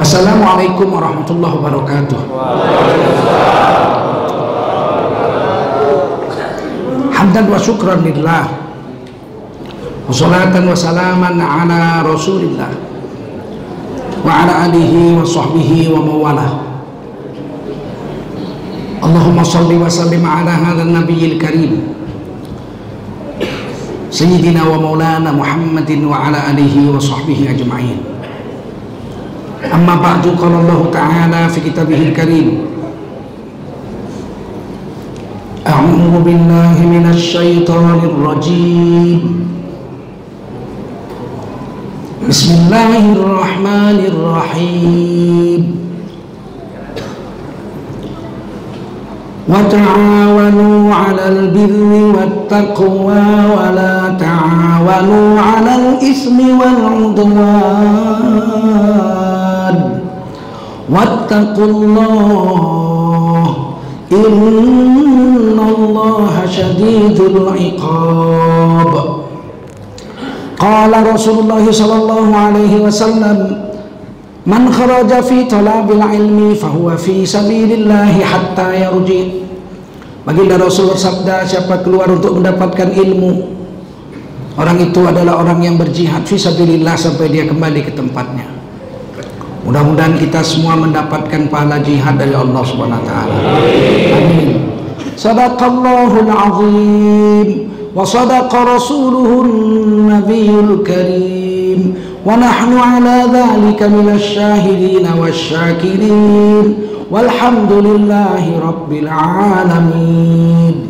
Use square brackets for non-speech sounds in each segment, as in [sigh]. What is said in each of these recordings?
Assalamualaikum warahmatullahi wabarakatuh. Hamdan wa syukran lillah. Wassalatan wa salaman ala Rasulillah wa ala alihi wa sahbihi wa mawalah. Allahumma salli wa sallim ala hadha nabiyil karim. Sayyidina wa maulana Muhammadin wa ala alihi wa sahbihi ajma'in. Amma ba'du qala Allah Ta'ala fi kitabihil karim. أعوذ بالله من الشيطان الرجيم بسم الله الرحمن الرحيم وتعاونوا على البر والتقوى ولا تعاونوا على الإثم والعدوان wattaqullah. Innallaha syadidul iqab. Qala Rasulullah sallallahu alaihi wasallam man kharaja fi talabil ilmi fahuwa fi sabilillah hatta yarji. Baginda Rasul bersabda siapa keluar untuk mendapatkan ilmu orang itu adalah orang yang berjihad fi sabilillah sampai dia kembali ke tempatnya mudah-mudahan kita semua mendapatkan pahala jihad dari Allah Subhanahu wa taala. Amin. Sadaqallahul azim. Wa sadaqa rasuluhun nabiyul karim. Wa nahnu ala dhalika minasy syahidin wasyakirin walhamdulillahi rabbil alamin.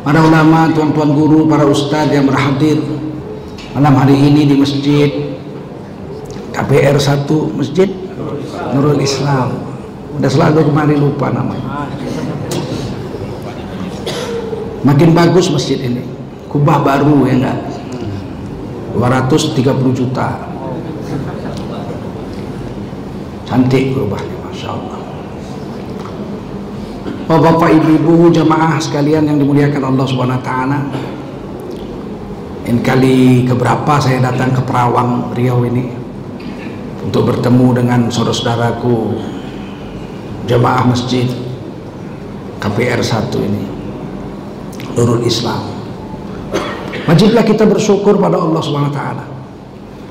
Para ulama, tuan-tuan guru, para ustadz yang berhadir malam hari ini di masjid KPR 1 Masjid Nurul Islam. Udah selalu kemarin lupa namanya. Makin bagus masjid ini. Kubah baru ya enggak? 230 juta. Cantik kubahnya Masya Allah Bapak-bapak, ibu-ibu, jamaah sekalian yang dimuliakan Allah Subhanahu wa taala. Ini kali keberapa saya datang ke Perawang, Riau ini untuk bertemu dengan saudara-saudaraku jamaah masjid KPR 1 ini. Nurul Islam. Wajiblah kita bersyukur pada Allah taala.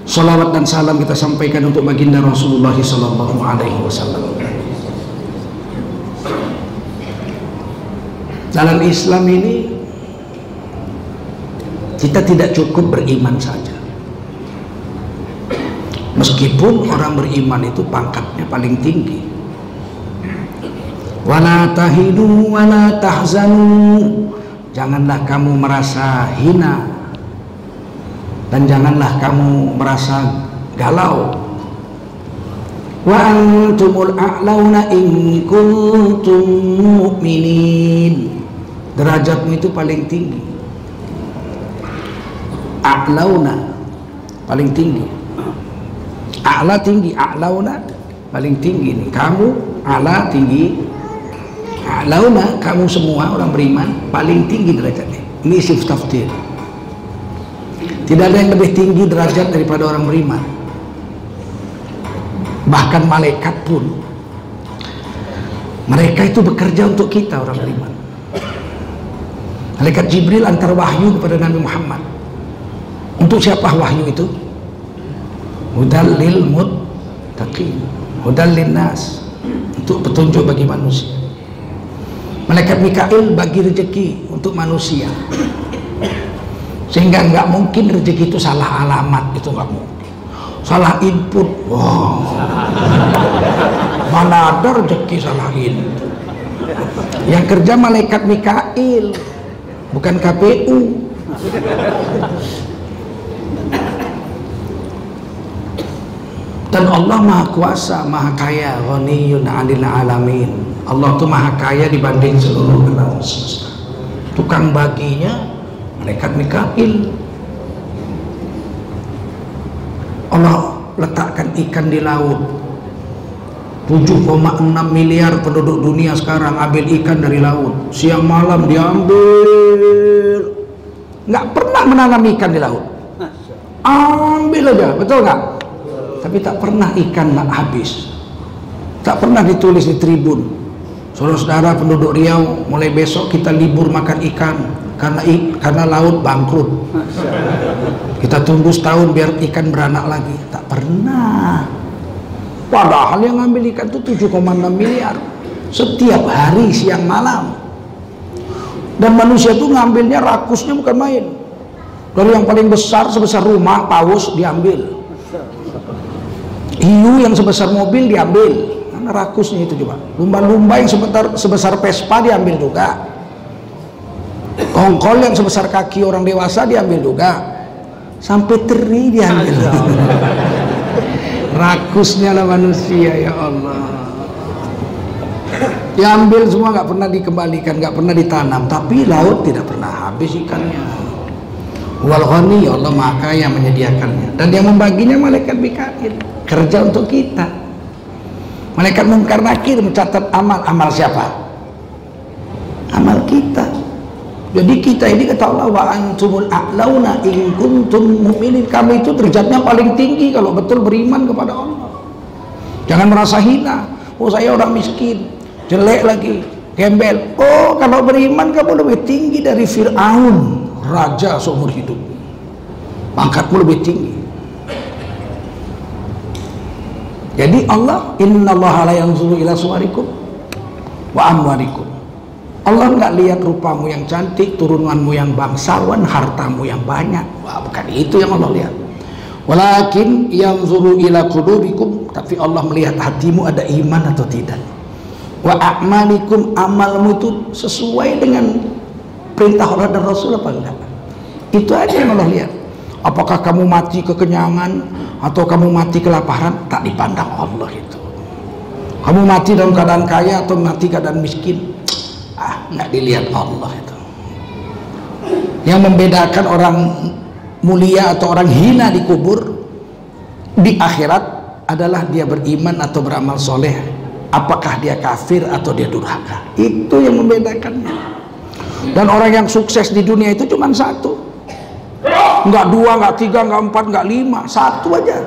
Salawat dan salam kita sampaikan untuk baginda Rasulullah wasallam. dalam Islam ini kita tidak cukup beriman saja meskipun orang beriman itu pangkatnya paling tinggi. Wala tahinu wala tahzanu. Janganlah kamu merasa hina. Dan janganlah kamu merasa galau. Wa antumul a'launa in kuntum mu'minin. Derajatmu itu paling tinggi. A'launa paling tinggi a'la tinggi a'launa paling tinggi nih. Kamu a'la tinggi a'launa kamu semua orang beriman paling tinggi derajatnya. Ini isim tafsir. Tidak ada yang lebih tinggi derajat daripada orang beriman. Bahkan malaikat pun. Mereka itu bekerja untuk kita orang beriman. Malaikat Jibril antar wahyu kepada Nabi Muhammad. Untuk siapa wahyu itu? Hudal lil muttaqin, hudal lin nas. Untuk petunjuk bagi manusia. Malaikat Mikail bagi rezeki untuk manusia. Sehingga nggak mungkin rezeki itu salah alamat, itu nggak mungkin. Salah input, wow. Mana ada rezeki salah input. Yang kerja malaikat Mikail, bukan KPU dan Allah maha kuasa maha kaya ghaniyun 'anil alamin. Allah itu maha kaya dibanding seluruh alam semesta. Tukang baginya malaikat Mikail. Allah letakkan ikan di laut. 7,6 miliar penduduk dunia sekarang ambil ikan dari laut. Siang malam diambil. Nggak pernah menanam ikan di laut. Ambil aja betul nggak tapi tak pernah ikan nak habis. Tak pernah ditulis di tribun. Saudara-saudara penduduk Riau mulai besok kita libur makan ikan karena karena laut bangkrut. Kita tunggu setahun biar ikan beranak lagi. Tak pernah. Padahal yang ngambil ikan itu 7,6 miliar. Setiap hari siang malam. Dan manusia itu ngambilnya rakusnya bukan main. Dari yang paling besar sebesar rumah paus diambil hiu yang sebesar mobil diambil. Karena rakusnya itu coba? Lumba-lumba yang sebesar sebesar Vespa diambil juga. Kongkol yang sebesar kaki orang dewasa diambil juga. Sampai teri diambil. [laughs] Rakusnya lah manusia ya Allah. Diambil semua nggak pernah dikembalikan nggak pernah ditanam. Tapi laut tidak pernah habis ikannya. Wal ghani ya Allah maka yang menyediakannya. Dan yang membaginya malaikat Mikail kerja untuk kita. Malaikat mungkar nakir mencatat amal amal siapa? Amal kita. Jadi kita ini kata Allah wa antumul a'launa in kuntum mu'minin. Kami itu derajatnya paling tinggi kalau betul beriman kepada Allah. Jangan merasa hina. Oh saya orang miskin jelek lagi gembel. Oh kalau beriman kamu lebih tinggi dari Fir'aun raja seumur hidup. Pangkatmu lebih tinggi jadi Allah inna Allah la yanzuru ila suwarikum wa amwarikum Allah nggak lihat rupamu yang cantik turunanmu yang bangsawan hartamu yang banyak. Wah, bukan itu yang Allah lihat. Walakin yanzuru ila qulubikum tapi Allah melihat hatimu ada iman atau tidak. Wa a'malikum amalmu itu sesuai dengan perintah Allah dan Rasul apa enggak? Itu aja yang Allah lihat. Apakah kamu mati kekenyangan atau kamu mati kelaparan? Tak dipandang Allah itu. Kamu mati dalam keadaan kaya atau mati keadaan miskin? Ah nggak dilihat Allah itu. Yang membedakan orang mulia atau orang hina di kubur di akhirat adalah dia beriman atau beramal soleh. Apakah dia kafir atau dia durhaka? Itu yang membedakannya. Dan orang yang sukses di dunia itu cuma satu nggak dua, nggak tiga, nggak empat, nggak lima, satu aja.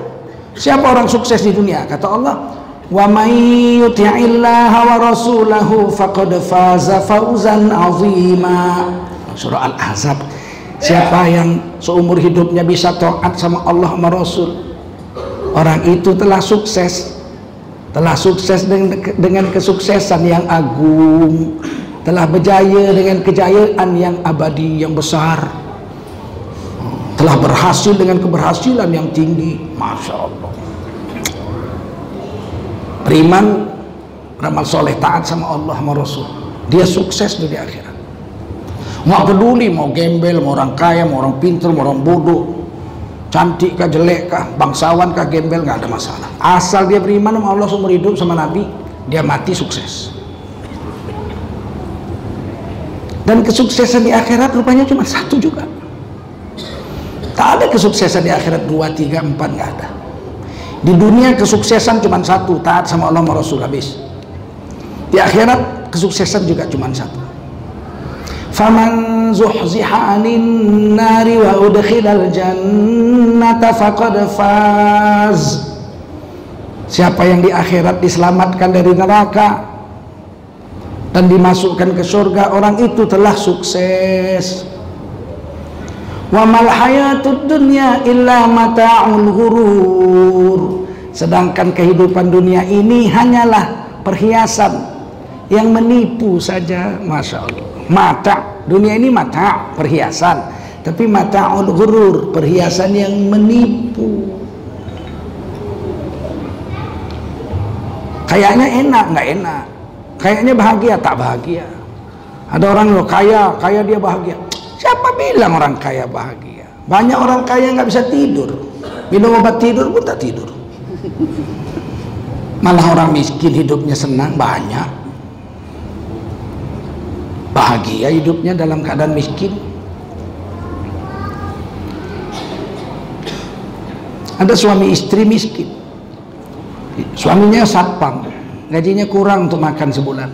Siapa orang sukses di dunia? Kata Allah, wa may yuti'illaha wa rasulahu faqad faza fawzan 'azima. Surah Al-Ahzab. Siapa yang seumur hidupnya bisa taat sama Allah sama Rasul, orang itu telah sukses. Telah sukses dengan, dengan kesuksesan yang agung, telah berjaya dengan kejayaan yang abadi yang besar telah berhasil dengan keberhasilan yang tinggi. Masya Allah. Beriman beramal soleh taat sama Allah sama Rasul. Dia sukses di akhirat. Mau peduli mau gembel mau orang kaya mau orang pintar mau orang bodoh. Cantik kah jelek kah bangsawan kah gembel nggak ada masalah. Asal dia beriman sama Allah seumur hidup sama Nabi dia mati sukses. Dan kesuksesan di akhirat rupanya cuma satu juga tak ada kesuksesan di akhirat. Dua tiga empat nggak ada. Di dunia kesuksesan cuma satu. Taat sama Allah sama Rasul. Habis. Di akhirat kesuksesan juga cuma satu. Faman nari wa udkhilal jannata faqad faz. Siapa yang di akhirat diselamatkan dari neraka dan dimasukkan ke surga orang itu telah sukses wa mal hayatud dunya illa mata'ul ghurur. Sedangkan kehidupan dunia ini hanyalah perhiasan yang menipu saja Masya Allah. Mata dunia ini mata perhiasan. Tapi mata'ul ghurur perhiasan yang menipu. Kayaknya enak nggak enak. Kayaknya bahagia tak bahagia. Ada orang lo kaya kaya dia bahagia bilang orang kaya bahagia? Banyak orang kaya nggak bisa tidur. Minum obat tidur pun tak tidur. Malah orang miskin hidupnya senang banyak. Bahagia hidupnya dalam keadaan miskin. Ada suami istri miskin. Suaminya satpam, gajinya kurang untuk makan sebulan.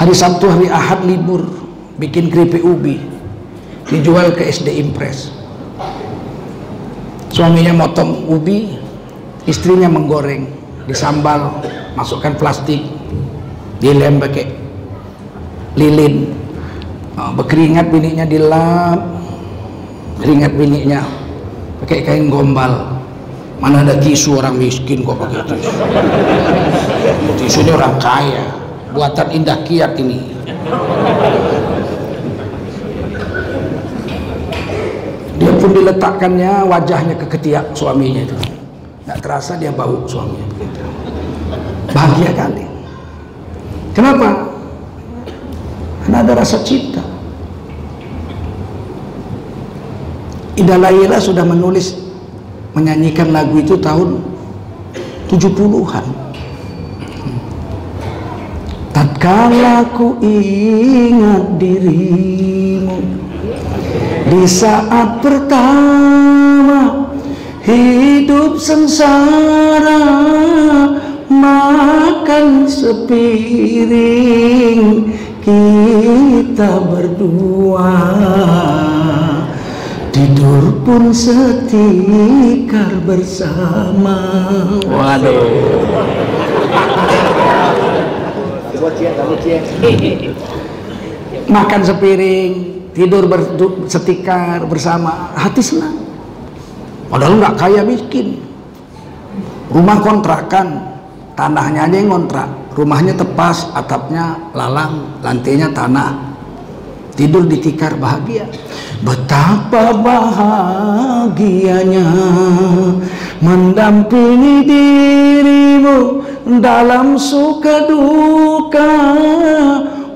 Hari Sabtu, hari Ahad libur, bikin keripik ubi dijual ke SD Impres. Suaminya motong ubi istrinya menggoreng disambal masukkan plastik dilem pakai lilin. Oh, berkeringat bininya dilap keringat bininya pakai kain gombal. Mana ada tisu orang miskin kok pakai tisu? Tisunya orang kaya. Buatan indah kiat ini pun diletakkannya wajahnya ke ketiak suaminya itu. Nggak terasa dia bau suaminya bahagia kali. Kenapa? Karena ada rasa cinta. Ida Laila sudah menulis menyanyikan lagu itu tahun 70-an Tatkala ku ingat dirimu Di saat pertama hidup sengsara Makan sepiring kita berdua. Tidur pun setikar bersama. Waduh. Makan sepiring tidur setikar bersama hati senang. Padahal nggak kaya miskin. Rumah kontrakan tanahnya aja yang kontrak rumahnya tepas atapnya lalang lantainya tanah. Tidur di tikar bahagia. Betapa bahagianya mendampingi dirimu dalam suka duka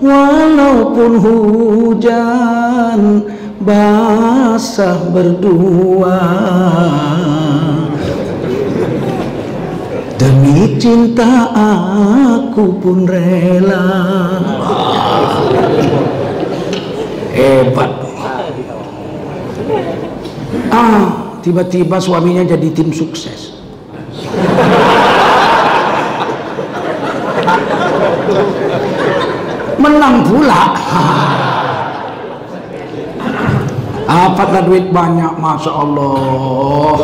walaupun hujan basah berdua. Demi cinta aku pun rela. Hebat. Ah tiba-tiba suaminya jadi tim sukses menang pula. Apa duit banyak Masya Allah.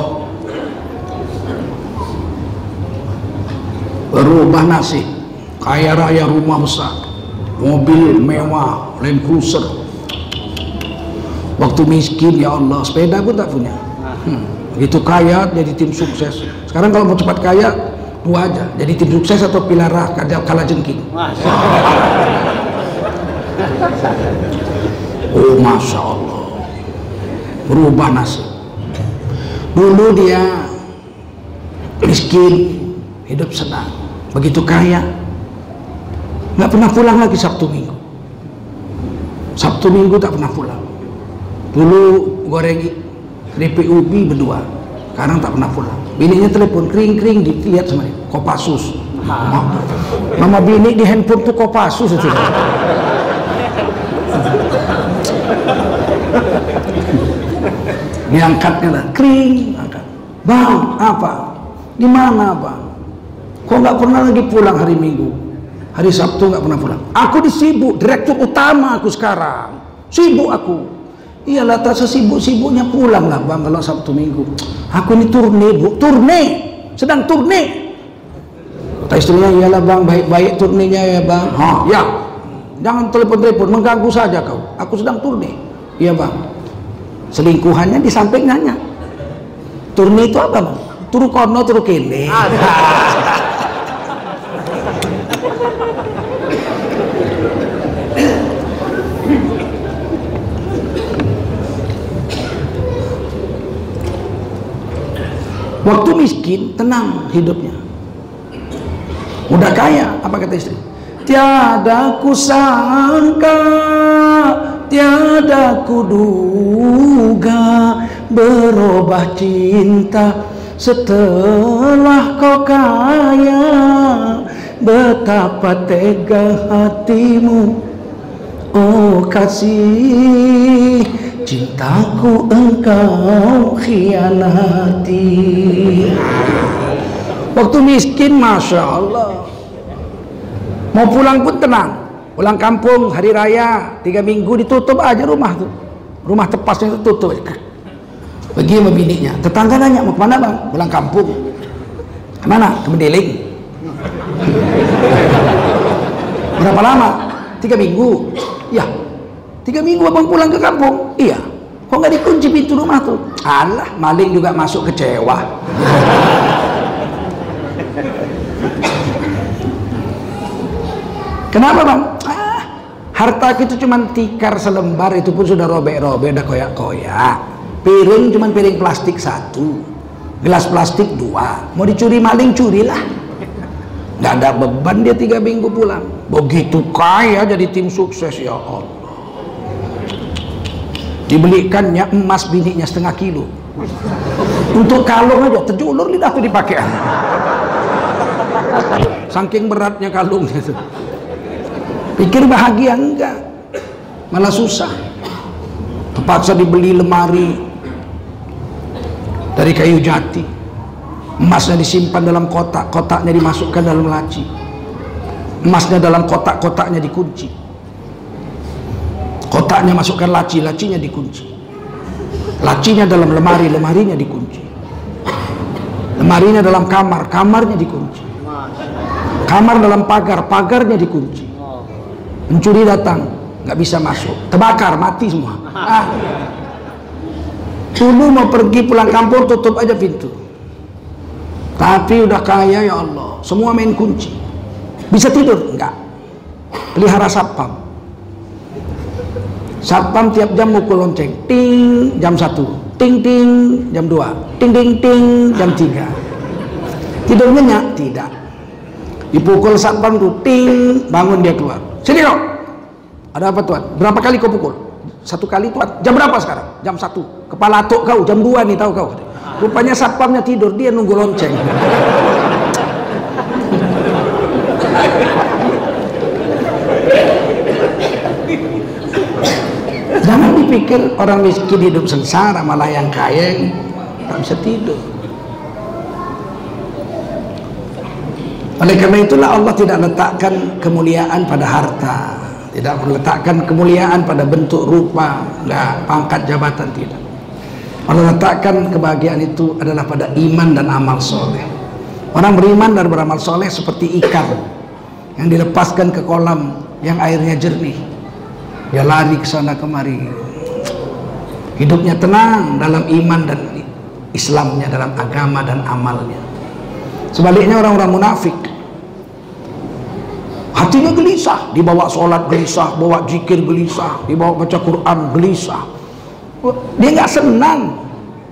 Berubah nasib. Kaya raya rumah besar. Mobil mewah Land Cruiser. Waktu miskin ya Allah sepeda pun tak punya. Hmm. itu kaya jadi tim sukses. Sekarang kalau mau cepat kaya dua aja. Jadi tim sukses atau pilarah kalah jengking oh masya Allah. Berubah nasib. Dulu dia miskin hidup senang begitu kaya. Nggak pernah pulang lagi Sabtu Minggu. Sabtu Minggu tak pernah pulang. Dulu goreng keripik ubi berdua sekarang tak pernah pulang. Bininya telepon kering kering dilihat sama dia. Kopasus mama, mama bini di handphone tuh kopasus itu [laughs] diangkatnya lah kering angkat bang apa di mana bang kok nggak pernah lagi pulang hari minggu hari sabtu nggak pernah pulang aku disibuk direktur utama aku sekarang sibuk aku Iyalah tak sesibuk-sibuknya pulang lah bang kalau Sabtu Minggu. Aku ini turne bu, turne, sedang turne. Kata istrinya, iyalah bang baik-baik turnenya ya bang. Ha, ya. Jangan telepon-telepon, mengganggu saja kau. Aku sedang turne. Iya bang. Selingkuhannya di sampingannya. Turne itu apa bang? Turu kono, turu kene. [laughs] Waktu miskin, tenang hidupnya. Udah kaya, apa kata istri? Tiada kusangka, tiada kuduga berubah cinta. Setelah kau kaya. Betapa tega hatimu, oh kasih cintaku engkau khianati. Waktu miskin Masya Allah. Mau pulang pun tenang pulang kampung hari raya tiga minggu ditutup aja rumah tuh rumah tepasnya itu tutup pergi sama bininya tetangga nanya mau ke mana bang pulang kampung Ke mana? Ke Mendeling. [laughs] Berapa lama? Tiga minggu. Ya, tiga minggu abang pulang ke kampung. Iya. Kok nggak dikunci pintu rumah tuh? Alah, maling juga masuk kecewa. [laughs] Kenapa bang? Ah, harta itu cuma tikar selembar itu pun sudah robek-robek, udah koyak-koyak. Piring cuma piring plastik satu, gelas plastik dua. Mau dicuri maling curilah. Gak ada beban dia tiga minggu pulang. Begitu kaya jadi tim sukses ya Allah. Dibelikannya emas bininya setengah kilo. Untuk kalung aja terjulur lidah tuh dipakai. Saking beratnya kalungnya itu. Pikir bahagia enggak. Malah susah. Terpaksa dibeli lemari dari kayu jati. Emasnya disimpan dalam kotak, kotaknya dimasukkan dalam laci. Emasnya dalam kotak, kotaknya dikunci. Kotaknya masukkan laci, lacinya dikunci. Lacinya dalam lemari, lemarinya dikunci. Lemarinya dalam kamar, kamarnya dikunci. Kamar dalam pagar, pagarnya dikunci mencuri datang. Nggak bisa masuk. Terbakar mati semua. Ah. dulu mau pergi pulang kampung tutup aja pintu. Tapi udah kaya ya Allah. Semua main kunci. Bisa tidur? Enggak pelihara satpam. Satpam tiap jam mukul lonceng. Ting jam satu. Ting ting jam dua. Ting ting ting jam tiga. Tidur nyenyak? Tidak. Dipukul satpam tuh ting bangun dia keluar Sini dong. Ada apa tuan? Berapa kali kau pukul? Satu kali tuan. Jam berapa sekarang? Jam satu. Kepala tok kau jam dua nih tahu kau. Rupanya satpamnya tidur dia nunggu lonceng. Jangan dipikir orang miskin hidup sengsara malah yang kaya tak bisa tidur. Oleh karena itulah Allah tidak letakkan kemuliaan pada harta, tidak meletakkan kemuliaan pada bentuk rupa, enggak, pangkat jabatan tidak. Allah letakkan kebahagiaan itu adalah pada iman dan amal soleh. Orang beriman dan beramal soleh seperti ikan yang dilepaskan ke kolam yang airnya jernih. Dia lari ke sana kemari. Hidupnya tenang dalam iman dan Islamnya, dalam agama dan amalnya. Sebaliknya orang-orang munafik hatinya gelisah, dibawa sholat gelisah, bawa jikir gelisah, dibawa baca Quran gelisah. Dia nggak senang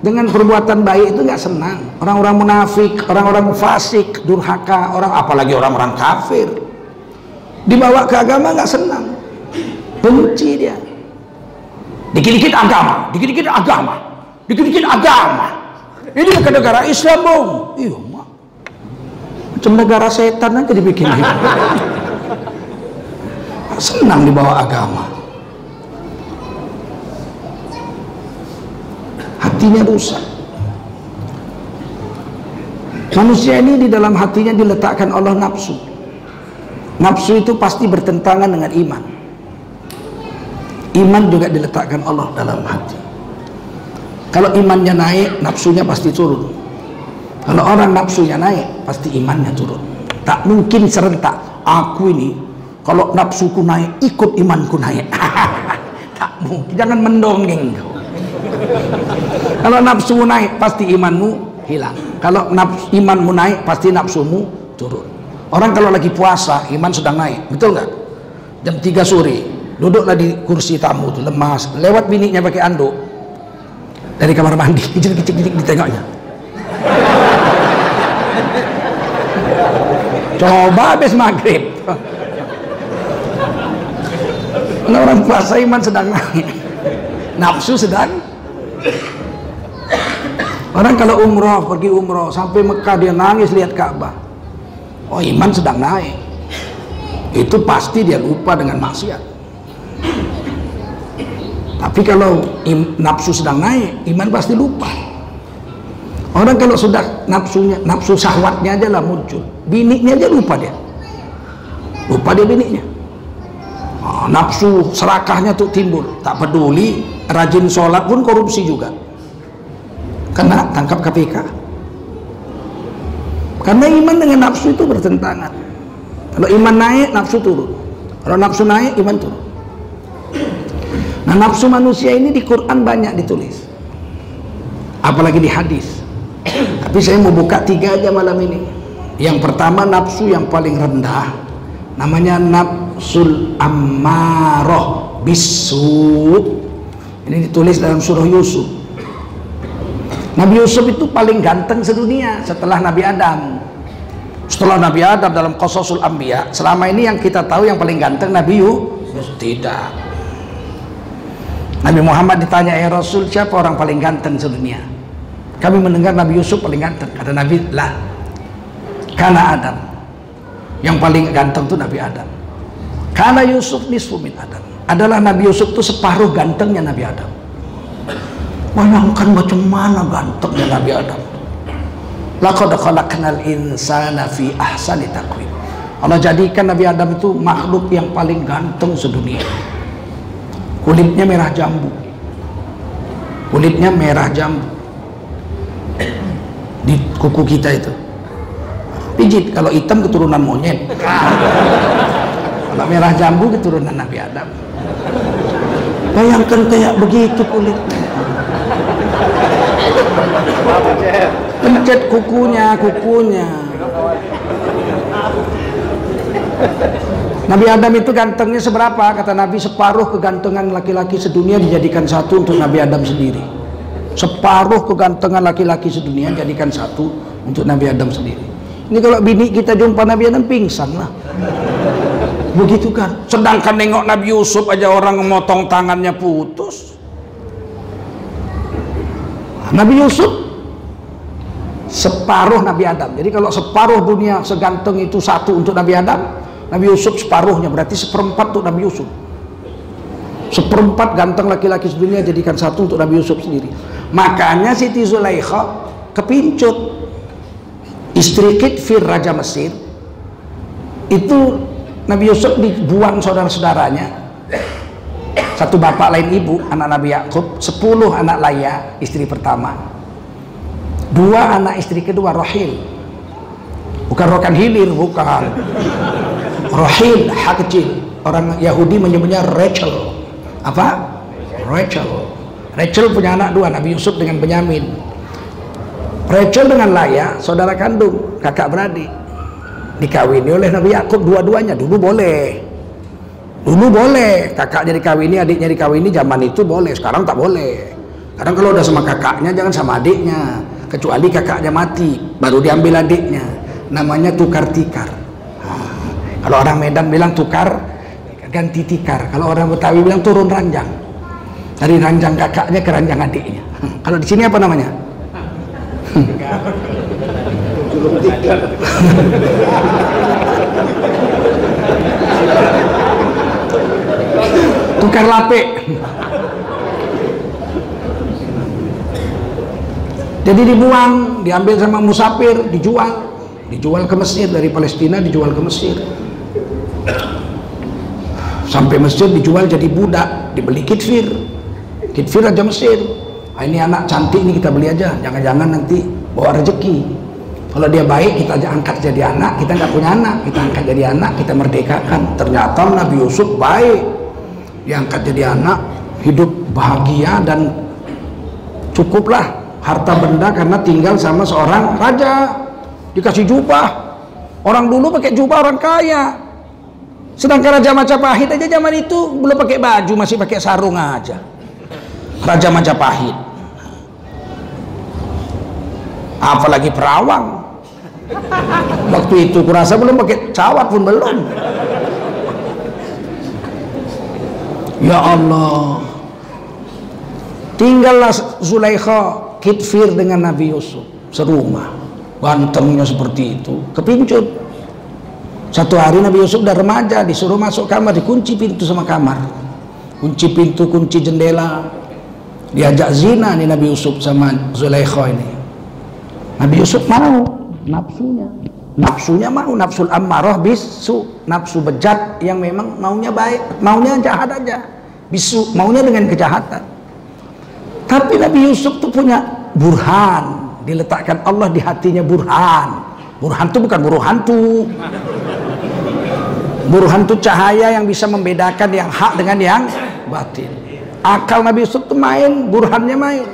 dengan perbuatan baik itu nggak senang. Orang-orang munafik, orang-orang fasik, durhaka, orang apalagi orang-orang kafir dibawa ke agama nggak senang, benci dia. Dikit-dikit agama, dikit-dikit agama, dikit-dikit agama. Ini ke negara Islam, bung. Iya, macam negara setan aja dibikin senang dibawa agama. Hatinya rusak. Manusia ini di dalam hatinya diletakkan Allah nafsu. Nafsu itu pasti bertentangan dengan iman. Iman juga diletakkan Allah dalam hati. Kalau imannya naik nafsunya pasti turun. Kalau orang nafsunya naik, pasti imannya turun. Tak mungkin serentak. Aku ini, kalau nafsuku naik, ikut imanku naik. [laughs] tak mungkin. Jangan mendongeng Kalau nafsu naik, pasti imanmu hilang. Kalau nafsu, imanmu naik, pasti nafsumu turun. Orang kalau lagi puasa, iman sedang naik. Betul nggak? Jam 3 sore, duduklah di kursi tamu tuh lemas. Lewat bininya pakai anduk. Dari kamar mandi, [laughs] kicik-kicik ditengoknya Coba habis maghrib. Kalau orang puasa iman sedang naik. [laughs] Nafsu sedang. Orang kalau umroh, pergi umroh, sampai Mekah dia nangis lihat Ka'bah. Oh iman sedang naik. Itu pasti dia lupa dengan maksiat. Tapi kalau nafsu sedang naik, iman pasti lupa. Orang kalau sudah nafsunya, nafsu syahwatnya aja lah muncul. Biniknya aja lupa dia. Lupa dia biniknya. Oh, nafsu serakahnya tuh timbul. Tak peduli, rajin sholat pun korupsi juga. Kena tangkap KPK. karena iman dengan nafsu itu bertentangan. Kalau iman naik nafsu turun. Kalau nafsu naik iman turun. Nah nafsu manusia ini di Quran banyak ditulis. Apalagi di hadis. [clears throat] Tapi saya mau buka tiga aja malam ini. Yang pertama nafsu yang paling rendah. Namanya nafsul ammaroh bisu ini ditulis dalam surah Yusuf. Nabi Yusuf itu paling ganteng sedunia setelah Nabi Adam. Setelah Nabi Adam dalam Qasasul Anbiya selama ini yang kita tahu yang paling ganteng Nabi Yusuf tidak. Nabi Muhammad ditanya ya Rasul siapa orang paling ganteng sedunia? Kami mendengar Nabi Yusuf paling ganteng. Kata Nabi lah karena Adam. Yang paling ganteng itu Nabi Adam karena Yusuf nisfu min Adam. Adalah Nabi Yusuf itu separuh gantengnya Nabi Adam. Bayangkan macam mana gantengnya Nabi Adam. Laqad khalaqnal insana fi ahsani taqwim. Allah jadikan Nabi Adam itu makhluk yang paling ganteng sedunia. Kulitnya merah jambu. Kulitnya merah jambu. Di kuku kita itu. Pijit kalau hitam keturunan monyet kalau merah jambu keturunan Nabi Adam bayangkan kayak begitu kulitnya pencet kukunya kukunya Nabi Adam itu gantengnya seberapa? Kata Nabi separuh kegantengan laki-laki sedunia dijadikan satu untuk Nabi Adam sendiri. Separuh kegantengan laki-laki sedunia dijadikan satu untuk Nabi Adam sendiri. Ini kalau bini kita jumpa Nabi Adam pingsan lah. Begitu kan. Sedangkan nengok Nabi Yusuf aja orang memotong tangannya putus. Nabi Yusuf separuh Nabi Adam. Jadi kalau separuh dunia seganteng itu satu untuk Nabi Adam, Nabi Yusuf separuhnya berarti seperempat untuk Nabi Yusuf. Seperempat ganteng laki-laki sedunia jadikan satu untuk Nabi Yusuf sendiri. Makanya Siti Zulaikha kepincut istri Kitfir Raja Mesir itu Nabi Yusuf dibuang saudara-saudaranya. Satu bapak lain ibu anak Nabi Yakub sepuluh anak Laya istri pertama. Dua anak istri kedua Rohil. Bukan rokan hilir bukan. Rohil hak kecil. Orang Yahudi menyebutnya Rachel. Apa? Rachel. Rachel punya anak dua Nabi Yusuf dengan Benyamin. Rachel dengan Laya saudara kandung kakak beradik dikawini oleh Nabi Yakub dua-duanya. Dulu boleh. Dulu boleh. Kakaknya dikawini adiknya dikawini zaman itu boleh. Sekarang tak boleh. Kadang kalau udah sama kakaknya jangan sama adiknya. Kecuali kakaknya mati baru diambil adiknya. Namanya tukar tikar. Nah, kalau orang Medan bilang tukar ganti tikar. Kalau orang Betawi bilang turun ranjang. Dari ranjang kakaknya ke ranjang adiknya. Kalau di sini apa namanya [laughs] tukar lapik jadi dibuang diambil sama musafir dijual. Dijual ke Mesir dari Palestina dijual ke Mesir. Sampai Mesir dijual jadi budak dibeli kitfir. Kitfir aja Mesir. Ah, ini anak cantik ini kita beli aja. Jangan-jangan nanti bawa rezeki kalau dia baik kita angkat jadi anak. Kita nggak punya anak kita angkat jadi anak kita merdekakan. Ternyata Nabi Yusuf baik. Diangkat jadi anak hidup bahagia dan cukuplah harta benda karena tinggal sama seorang raja. Dikasih jubah. Orang dulu pakai jubah orang kaya. Sedangkan Raja Majapahit aja zaman itu belum pakai baju masih pakai sarung aja. Raja Majapahit. Apalagi perawang waktu itu kurasa belum pakai cawat pun belum. Ya Allah. Tinggallah Zulaikha Kitfir dengan Nabi Yusuf Serumah. Gantengnya seperti itu Kepincut. Satu hari Nabi Yusuf udah remaja Disuruh masuk kamar Dikunci pintu sama kamar. Kunci pintu, kunci jendela. Diajak zina nih Nabi Yusuf sama Zulaikha ini. Nabi Yusuf mau Nafsunya. Nafsunya mau nafsul ammarah bisu. Nafsu bejat yang memang maunya baik maunya jahat aja. Bisu maunya dengan kejahatan. Tapi Nabi Yusuf tuh punya burhan. Diletakkan Allah di hatinya burhan. Burhan itu bukan buruh hantu. Burhan itu cahaya yang bisa membedakan yang hak dengan yang batin. Akal Nabi Yusuf itu main, burhannya main.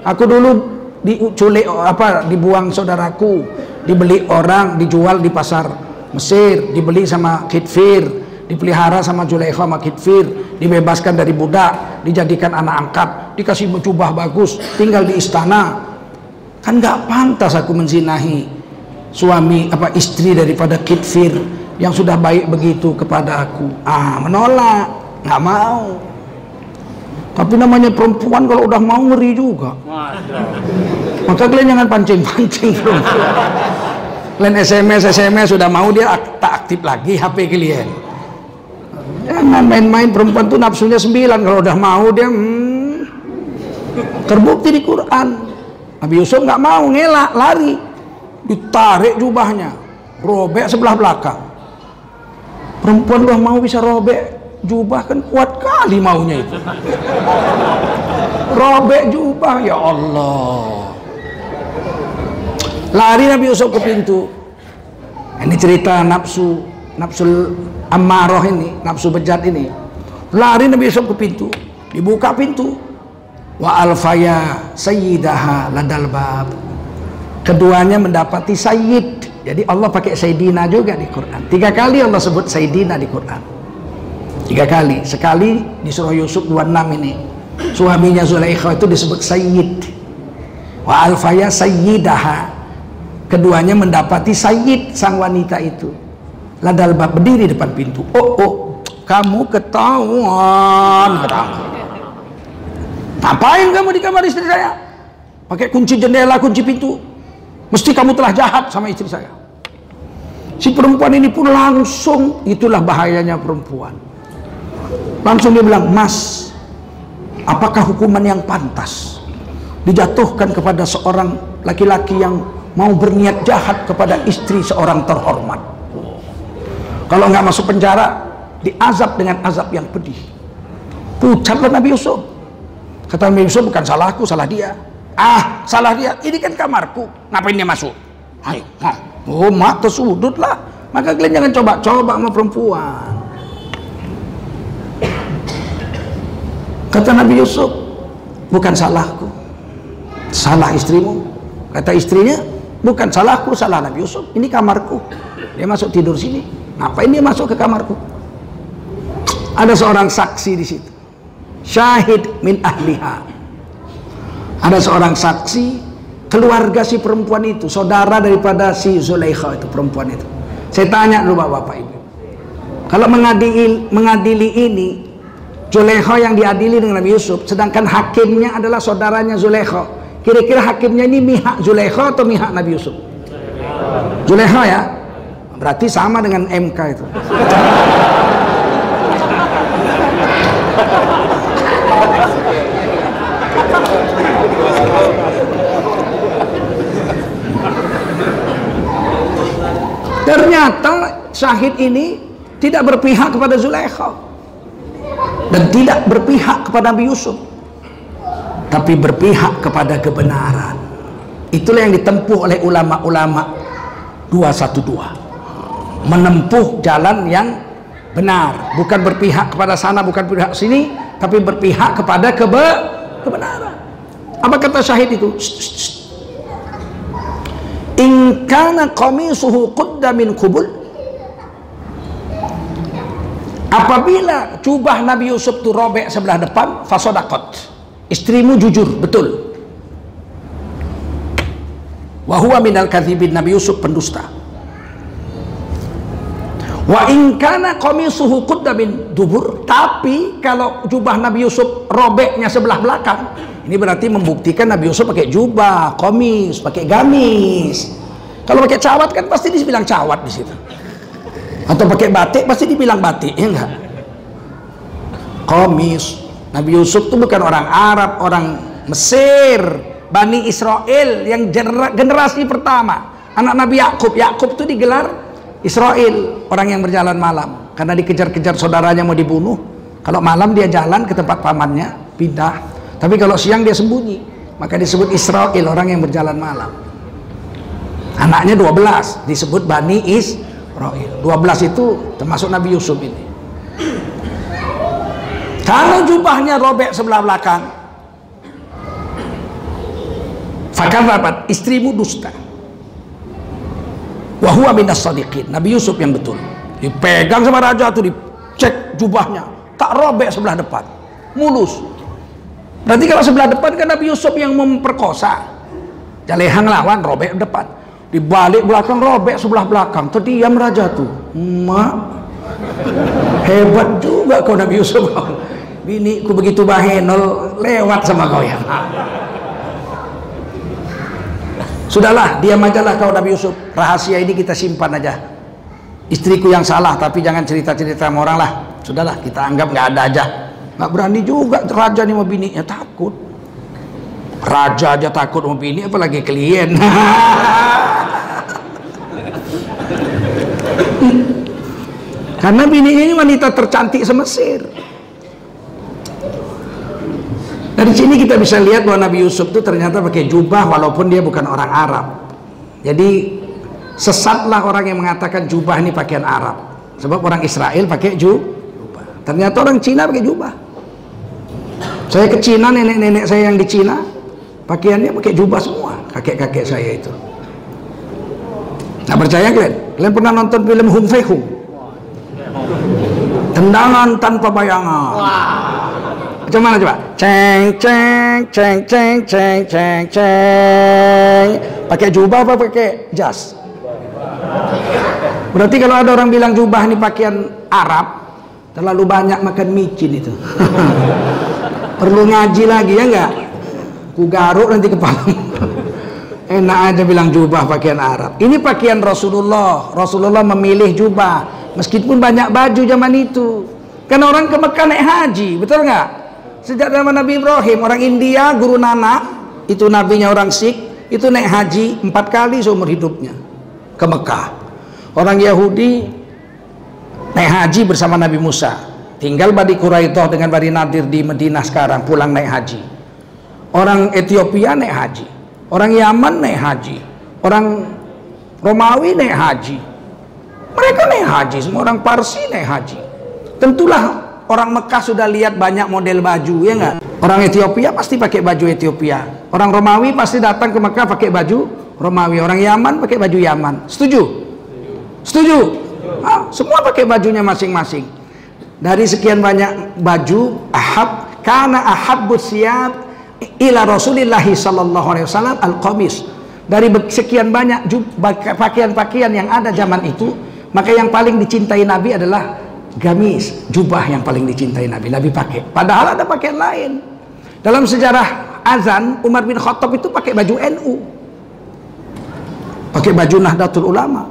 Aku dulu diculik apa dibuang saudaraku, dibeli orang, dijual di pasar Mesir, dibeli sama Kitfir, dipelihara sama Zulaikha sama Kitfir, dibebaskan dari budak, dijadikan anak angkat, dikasih jubah bagus, tinggal di istana. Kan nggak pantas aku menzinahi suami apa istri daripada kitfir yang sudah baik begitu kepada aku. Ah menolak. Nggak mau tapi namanya perempuan kalau udah mau ngeri juga. Maka kalian jangan pancing-pancing perempuan kalian SMS SMS sudah mau dia tak aktif lagi HP kalian jangan main-main perempuan tuh nafsunya sembilan. Kalau udah mau dia hmm, terbukti di Quran. Nabi Yusuf nggak mau ngelak lari. Ditarik jubahnya robek sebelah belakang. Perempuan udah mau bisa robek jubah kan kuat kali maunya itu. Robek jubah ya Allah. Lari Nabi Yusuf ke pintu. Ini cerita nafsu nafsu amarah ini nafsu bejat ini. Lari Nabi Yusuf ke pintu. Dibuka pintu. Wa alfaya sayyidaha ladal bab. Keduanya mendapati sayyid. Jadi Allah pakai sayyidina juga di Quran. Tiga kali Allah sebut sayyidina di Quran tiga kali. Sekali di surah Yusuf 26 ini. Suaminya Zulaikha itu disebut sayyid. Wa alfaya sayyidaha. Keduanya mendapati sayyid sang wanita itu. Ladal bab berdiri depan pintu. Oh oh kamu ketahuan. Ngapain kamu di kamar istri saya? Pakai kunci jendela kunci pintu. Mesti kamu telah jahat sama istri saya. Si perempuan ini pun langsung, itulah bahayanya perempuan. Langsung dia bilang, Mas, apakah hukuman yang pantas dijatuhkan kepada seorang laki-laki yang mau berniat jahat kepada istri seorang terhormat? Kalau nggak masuk penjara, diazab dengan azab yang pedih. Pucatlah Nabi Yusuf. Kata Nabi Yusuf, bukan salahku, salah dia ah salah dia ini kan kamarku ngapain dia masuk ayo oh mak tersudut lah maka kalian jangan coba-coba sama perempuan kata Nabi Yusuf bukan salahku. Salah istrimu. Kata istrinya bukan salahku salah Nabi Yusuf. Ini kamarku. Dia masuk tidur sini. Ngapain dia masuk ke kamarku? Ada seorang saksi di situ. Syahid min ahliha. Ada seorang saksi keluarga si perempuan itu saudara daripada si Zulaikha itu perempuan itu. Saya tanya dulu bapak-bapak ibu. Kalau mengadili, mengadili ini Zulaikha yang diadili dengan Nabi Yusuf sedangkan hakimnya adalah saudaranya Zulaikha kira-kira hakimnya ini mihak Zulaikha atau mihak Nabi Yusuf? Zulaikha ya. Berarti sama dengan MK itu. Ternyata syahid ini tidak berpihak kepada Zulaikha dan tidak berpihak kepada Nabi Yusuf tapi berpihak kepada kebenaran. Itulah yang ditempuh oleh ulama-ulama 212 menempuh jalan yang benar. Bukan berpihak kepada sana bukan berpihak sini tapi berpihak kepada kebe kebenaran. Apa kata syahid itu? In kana qamisuhu qudda min kubul apabila jubah Nabi Yusuf itu robek sebelah depan fasodakot istrimu jujur betul wahuwa minal kadhibin Nabi Yusuf pendusta wa inkana qamisuhu qudda dubur tapi kalau jubah Nabi Yusuf robeknya sebelah belakang ini berarti membuktikan Nabi Yusuf pakai jubah, komis, pakai gamis. Kalau pakai cawat kan pasti dibilang cawat di situ. Atau pakai batik pasti dibilang batik, ya enggak? Komis. Nabi Yusuf itu bukan orang Arab, orang Mesir, Bani Israel yang generasi pertama. Anak Nabi Yakub, Yakub itu digelar Israel, orang yang berjalan malam karena dikejar-kejar saudaranya mau dibunuh. Kalau malam dia jalan ke tempat pamannya, pindah tapi kalau siang dia sembunyi, maka disebut Israel, orang yang berjalan malam. anaknya 12 disebut Bani Israel. 12 itu termasuk Nabi Yusuf ini. Kalau jubahnya robek sebelah belakang fakar rapat istrimu dusta. Wahua minas sadiqin. Nabi Yusuf yang betul. Dipegang sama raja itu dicek jubahnya. Tak robek sebelah depan. Mulus. Berarti kalau sebelah depan kan Nabi Yusuf yang memperkosa. Jalehang lawan robek depan di balik belakang robek sebelah belakang terdiam raja tuh mak hebat juga kau Nabi Yusuf [laughs] bini ku begitu bahenol lewat sama kau ya Sudahlah, diam aja lah kau Nabi Yusuf. Rahasia ini kita simpan aja. Istriku yang salah, tapi jangan cerita-cerita sama orang lah. Sudahlah, kita anggap nggak ada aja. Nggak berani juga raja nih mau bininya takut. Raja aja takut mau bini, apalagi klien. [laughs] [laughs] Karena bini ini wanita tercantik semesir. Dari sini kita bisa lihat bahwa Nabi Yusuf itu ternyata pakai jubah walaupun dia bukan orang Arab. Jadi sesatlah orang yang mengatakan jubah ini pakaian Arab. Sebab orang Israel pakai jubah. Ternyata orang Cina pakai jubah. Saya ke Cina, nenek-nenek saya yang di Cina, pakaiannya pakai jubah semua. Kakek-kakek saya itu. Nah percaya kalian? Kalian pernah nonton film Hung Fei Hung? Tendangan tanpa bayangan. Macam mana coba? Ceng ceng ceng ceng ceng ceng ceng. Pakai jubah apa pakai jas? Berarti kalau ada orang bilang jubah ini pakaian Arab, terlalu banyak makan micin itu. [laughs] Perlu ngaji lagi ya enggak? Ku garuk nanti kepala. Enak aja bilang jubah pakaian Arab. Ini pakaian Rasulullah. Rasulullah memilih jubah. Meskipun banyak baju zaman itu. Kan orang ke Mekah naik haji, betul nggak? Sejak zaman Nabi Ibrahim, orang India, guru Nana, itu nabinya orang Sikh, itu naik haji empat kali seumur hidupnya ke Mekah. Orang Yahudi naik haji bersama Nabi Musa. Tinggal Badi Quraidah dengan Badi Nadir di Madinah sekarang pulang naik haji. Orang Ethiopia naik haji. Orang Yaman naik haji. Orang Romawi naik haji. Mereka naik haji, semua orang Parsi naik haji. Tentulah Orang Mekah sudah lihat banyak model baju, ya enggak? Orang Ethiopia pasti pakai baju Ethiopia. Orang Romawi pasti datang ke Mekah pakai baju Romawi. Orang Yaman pakai baju Yaman. Setuju? Setuju? Ah, semua pakai bajunya masing-masing. Dari sekian banyak baju, ahab karena ahab siyab ila Rasulillah sallallahu alaihi wasallam al-qamis. Dari sekian banyak pakaian-pakaian yang ada zaman itu, maka yang paling dicintai Nabi adalah gamis, jubah yang paling dicintai Nabi. Nabi pakai. Padahal ada pakaian lain. Dalam sejarah azan, Umar bin Khattab itu pakai baju NU. Pakai baju Nahdlatul Ulama.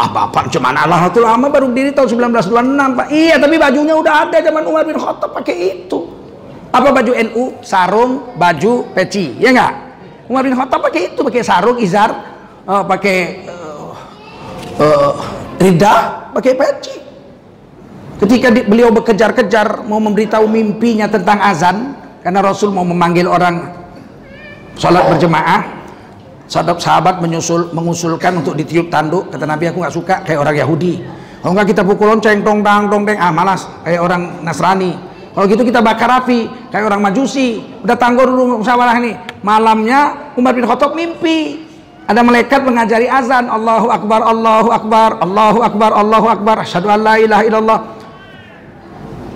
Ah bapak cuman Nahdlatul Ulama baru diri tahun 1926 Pak. Iya tapi bajunya udah ada zaman Umar bin Khattab pakai itu. Apa baju NU? Sarung, baju, peci. Ya enggak? Umar bin Khattab pakai itu, pakai sarung, izar, uh, pakai uh, uh, ridah, pakai peci. Ketika di, beliau bekejar-kejar mau memberitahu mimpinya tentang azan, karena Rasul mau memanggil orang sholat berjemaah, sahabat sahabat menyusul mengusulkan untuk ditiup tanduk. Kata Nabi aku nggak suka kayak orang Yahudi. Kalau nggak kita pukul lonceng, dong dang dong deng, ah malas kayak orang Nasrani. Kalau gitu kita bakar api kayak orang Majusi. Udah tangguh dulu musyawarah ini. Malamnya Umar bin Khattab mimpi. Ada malaikat mengajari azan. Allahu Akbar Allahu Akbar Allahu Akbar Allahu Akbar. Asyhadu an la ilaha illallah.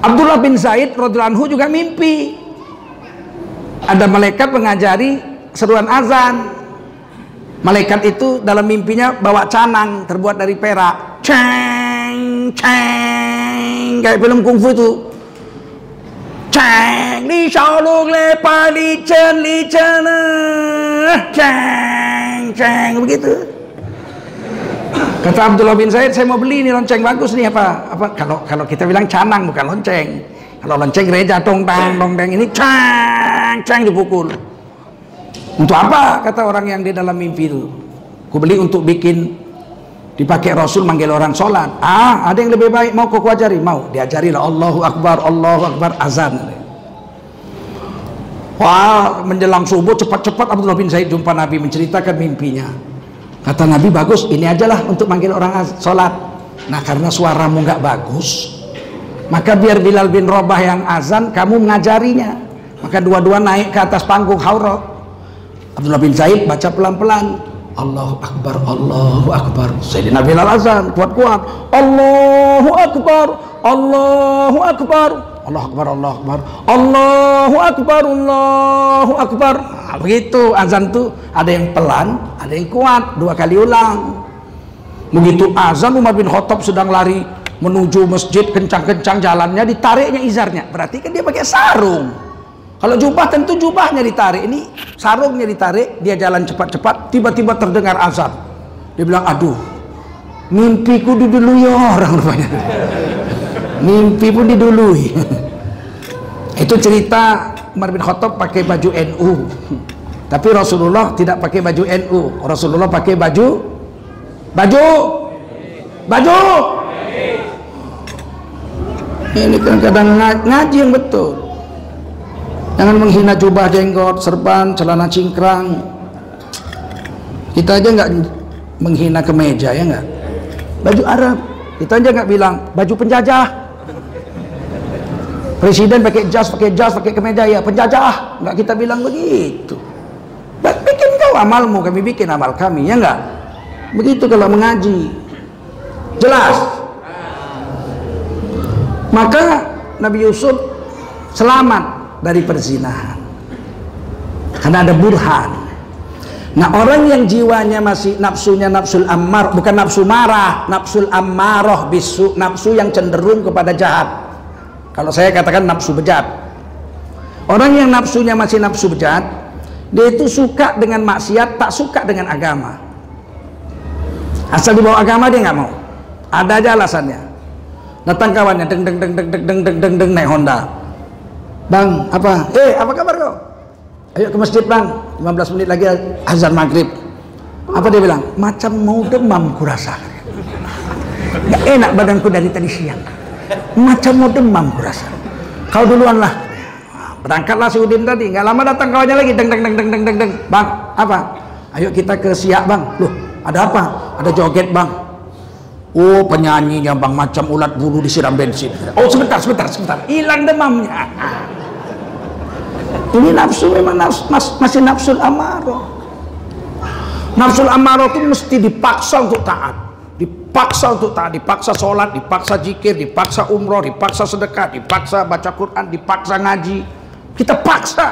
Abdullah bin Zaid radhiyallahu juga mimpi. Ada malaikat mengajari seruan azan. Malaikat itu dalam mimpinya bawa canang terbuat dari perak. Ceng ceng. Kayak film kungfu itu ceng li xiao le pa li chen li chen ceng ceng begitu Kata Abdullah bin Zaid, saya mau beli ini lonceng bagus nih apa? Apa kalau kalau kita bilang canang bukan lonceng. Kalau lonceng gereja tong tang tong tang ini cang cang dipukul. Untuk apa? Kata orang yang di dalam mimpi itu. Ku beli untuk bikin dipakai Rasul manggil orang sholat. Ah, ada yang lebih baik mau kau ajari? Mau. Diajarilah Allahu Akbar, Allahu Akbar azan. Wah, menjelang subuh cepat-cepat Abdullah bin Zaid jumpa Nabi menceritakan mimpinya. Kata Nabi bagus, ini ajalah untuk manggil orang sholat. Nah karena suaramu nggak bagus, maka biar Bilal bin Robah yang azan, kamu mengajarinya. Maka dua-dua naik ke atas panggung hauro. Abdullah bin Zaid baca pelan-pelan. Allahu Akbar, Allahu Akbar. Sayyidina Bilal azan, kuat-kuat. Allahu Akbar, Allahu Akbar. Allahu Akbar, Allahu Akbar. Allahu Akbar, Allahu Akbar. Nah, begitu azan tuh ada yang pelan, ada yang kuat, dua kali ulang. Begitu azan Umar bin Khattab sedang lari menuju masjid kencang-kencang jalannya ditariknya izarnya. Berarti kan dia pakai sarung. Kalau jubah tentu jubahnya ditarik. Ini sarungnya ditarik, dia jalan cepat-cepat, tiba-tiba terdengar azan. Dia bilang, "Aduh, mimpiku didului orang rupanya." [laughs] Mimpi pun didului. [laughs] Itu cerita Umar bin Khattab pakai baju NU. [laughs] Tapi Rasulullah tidak pakai baju NU. Rasulullah pakai baju baju baju. Ini kan kadang ngaji yang betul. Jangan menghina jubah jenggot, serban, celana cingkrang. Kita aja nggak menghina kemeja ya nggak. Baju Arab. Kita aja nggak bilang baju penjajah. Presiden pakai jas, pakai jas, pakai kemeja ya penjajah. Enggak kita bilang begitu. Bikin kau amalmu, kami bikin amal kami, ya enggak? Begitu kalau mengaji. Jelas. Maka Nabi Yusuf selamat dari perzinahan. Karena ada burhan. Nah orang yang jiwanya masih nafsunya nafsul ammar, bukan nafsu marah, nafsul ammaroh bisu, nafsu yang cenderung kepada jahat kalau saya katakan nafsu bejat. Orang yang nafsunya masih nafsu bejat, dia itu suka dengan maksiat, tak suka dengan agama. Asal dibawa agama dia nggak mau. Ada aja alasannya. Datang kawannya, deng deng deng deng deng deng deng deng deng naik Honda. Bang, apa? Eh, apa kabar kau? Ayo ke masjid bang, 15 menit lagi azan maghrib. Apa dia bilang? Macam mau demam kurasa. Gak enak badanku dari tadi siang. Macam mau demam kurasa. Kau duluan lah. Berangkatlah si Udin tadi. Nggak lama datang kawannya lagi. Deng deng deng deng deng deng. Bang apa? Ayo kita ke siak bang. Loh ada apa? Ada joget bang. Oh penyanyinya bang. Macam ulat bulu disiram bensin. Oh sebentar sebentar sebentar. Hilang demamnya ini nafsu memang nafsu, mas, masih nafsu amaro nafsu amaro itu mesti dipaksa untuk taat dipaksa untuk taat, dipaksa sholat, dipaksa jikir, dipaksa umroh, dipaksa sedekah, dipaksa baca Quran, dipaksa ngaji. Kita paksa.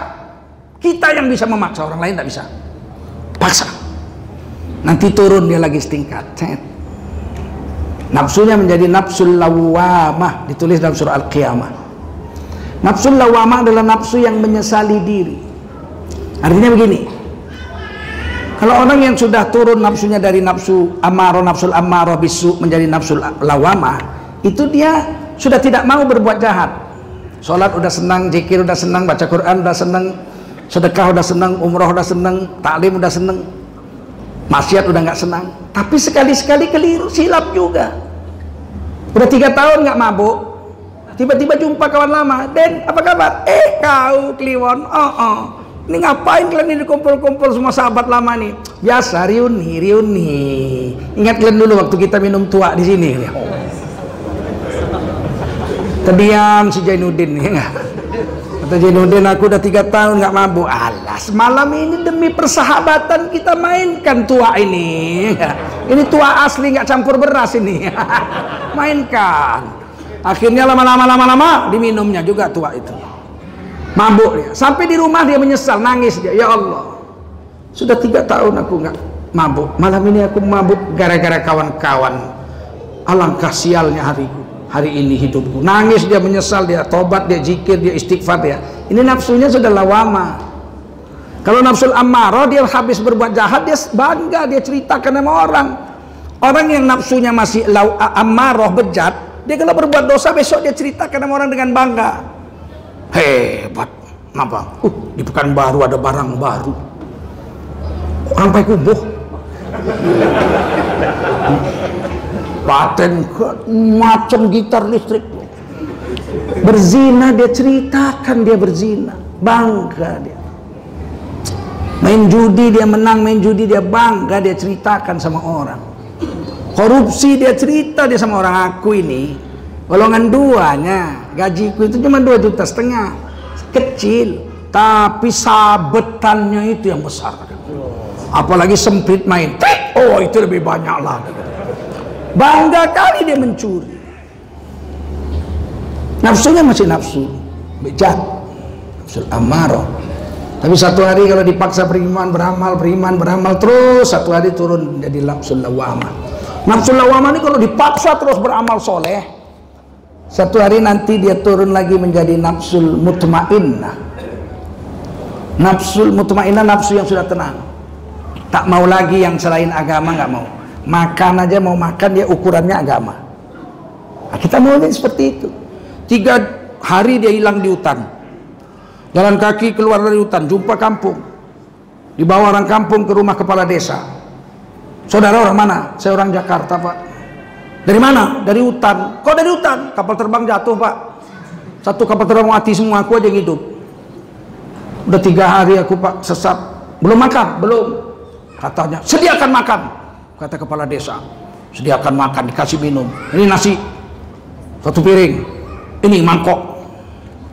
Kita yang bisa memaksa, orang lain tidak bisa. Paksa. Nanti turun dia lagi setingkat. Nafsunya menjadi nafsul lawamah, ditulis dalam surah Al-Qiyamah. Nafsul lawamah adalah nafsu yang menyesali diri. Artinya begini, kalau orang yang sudah turun nafsunya dari nafsu amaro, nafsu amaro bisu menjadi nafsu lawama, itu dia sudah tidak mau berbuat jahat. Sholat udah senang, zikir udah senang, baca Quran udah senang, sedekah udah senang, umroh udah senang, taklim udah senang, maksiat udah nggak senang. Tapi sekali-sekali keliru, silap juga. Udah tiga tahun nggak mabuk, tiba-tiba jumpa kawan lama, Den apa kabar? Eh kau kliwon, oh oh ini ngapain kalian ini kumpul-kumpul semua sahabat lama nih? Biasa reuni, reuni. Ingat kalian dulu waktu kita minum tua di sini. Ya. Terdiam si Jainuddin [laughs] ya enggak? Kata Jainuddin aku udah tiga tahun nggak mabuk. Alas malam ini demi persahabatan kita mainkan tua ini. [laughs] Ini tua asli nggak campur beras ini. [laughs] mainkan. Akhirnya lama-lama lama-lama diminumnya juga tua itu. Mabuk dia. Sampai di rumah dia menyesal nangis dia. Ya Allah. Sudah tiga tahun aku nggak mabuk. Malam ini aku mabuk gara-gara kawan-kawan. Alangkah sialnya hariku hari ini hidupku. Nangis dia menyesal dia. Tobat dia jikir dia istighfar dia. Ini nafsunya sudah lawama. Kalau nafsul ammarah dia habis berbuat jahat dia bangga dia ceritakan sama orang. Orang yang nafsunya masih ammarah bejat dia kalau berbuat dosa besok dia ceritakan sama orang dengan bangga. Hebat. Kenapa? Uh di baru ada barang baru. Sampai kubuh. Paten macam gitar listrik. Berzina dia ceritakan dia berzina. Bangga dia. Main judi dia menang main judi dia bangga dia ceritakan sama orang korupsi dia cerita dia sama orang aku ini. Golongan duanya. Gajiku itu cuma dua juta setengah. Kecil. Tapi sabetannya itu yang besar. Apalagi sempit main. Oh itu lebih banyak lah. Bangga kali dia mencuri. Nafsunya masih nafsu. Bejat nafsu amarah. Tapi satu hari kalau dipaksa beriman, beramal, beriman, beramal terus satu hari turun jadi nafsul lawamah. Nafsul lawamah ini kalau dipaksa terus beramal soleh, satu hari nanti dia turun lagi menjadi nafsul mutmainnah. Nafsul mutmainnah nafsu yang sudah tenang. Tak mau lagi yang selain agama nggak mau. Makan aja mau makan dia ukurannya agama. Nah, kita mau seperti itu. Tiga hari dia hilang di hutan Jalan kaki keluar dari hutan, jumpa kampung. Dibawa orang kampung ke rumah kepala desa. Saudara orang mana? Saya orang Jakarta, Pak. Dari mana? Dari hutan. Kok dari hutan? Kapal terbang jatuh, Pak. Satu kapal terbang mati semua, aku aja hidup. Udah tiga hari aku, Pak, sesat. Belum makan? Belum. Katanya, sediakan makan. Kata kepala desa. Sediakan makan, dikasih minum. Ini nasi. Satu piring. Ini mangkok.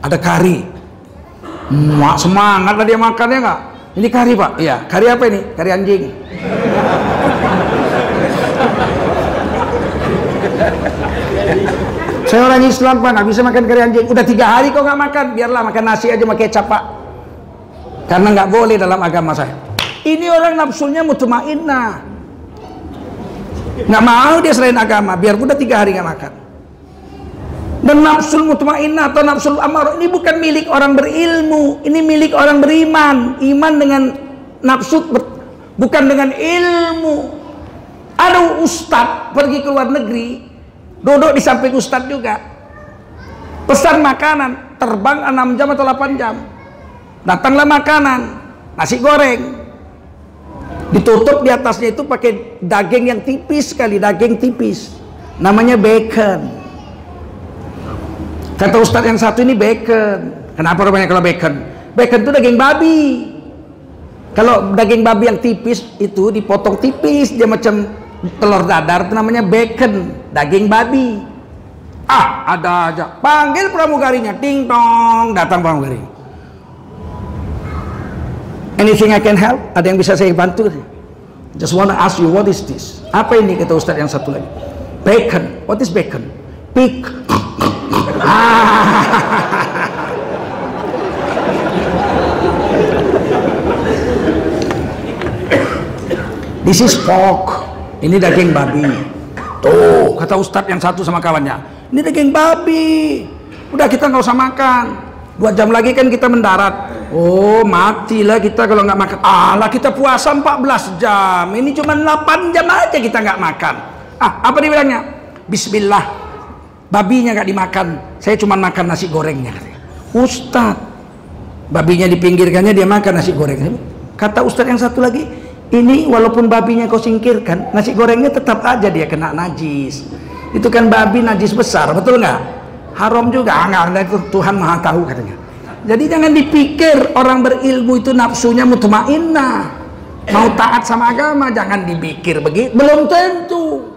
Ada kari Mak semangat lah dia makan ya nggak? Ini kari pak? Iya. Kari apa ini? Kari anjing. Saya orang Islam pak, nggak bisa makan kari anjing. Udah tiga hari kok nggak makan, biarlah makan nasi aja pakai kecap pak. Karena nggak boleh dalam agama saya. Ini orang nafsunya mutmainnah. Nggak mau dia selain agama, biar udah tiga hari nggak makan. Dan nafsul mutmainnah atau nafsul amar ini bukan milik orang berilmu, ini milik orang beriman. Iman dengan nafsu bukan dengan ilmu. Ada ustad pergi ke luar negeri, duduk di samping ustad juga. Pesan makanan, terbang 6 jam atau 8 jam. Datanglah makanan, nasi goreng. Ditutup di atasnya itu pakai daging yang tipis sekali, daging tipis. Namanya bacon Kata Ustadz yang satu ini bacon. Kenapa rupanya kalau bacon? Bacon itu daging babi. Kalau daging babi yang tipis itu dipotong tipis, dia macam telur dadar itu namanya bacon, daging babi. Ah, ada aja. Panggil pramugarinya, ting tong, datang pramugari. Anything I can help? Ada yang bisa saya bantu? Just wanna ask you, what is this? Apa ini kata Ustadz yang satu lagi? Bacon. What is bacon? Pig. [laughs] This is pork. Ini daging babi. Tuh, kata Ustadz yang satu sama kawannya. Ini daging babi. Udah kita nggak usah makan. Dua jam lagi kan kita mendarat. Oh, matilah kita kalau nggak makan. Alah, kita puasa 14 jam. Ini cuma 8 jam aja kita nggak makan. Ah, apa dibilangnya? Bismillah babinya nggak dimakan saya cuma makan nasi gorengnya Ustad babinya dipinggirkannya dia makan nasi goreng kata Ustad yang satu lagi ini walaupun babinya kau singkirkan nasi gorengnya tetap aja dia kena najis itu kan babi najis besar betul nggak haram juga nggak itu Tuhan maha tahu katanya jadi jangan dipikir orang berilmu itu nafsunya mutmainnah mau taat sama agama jangan dipikir begitu belum tentu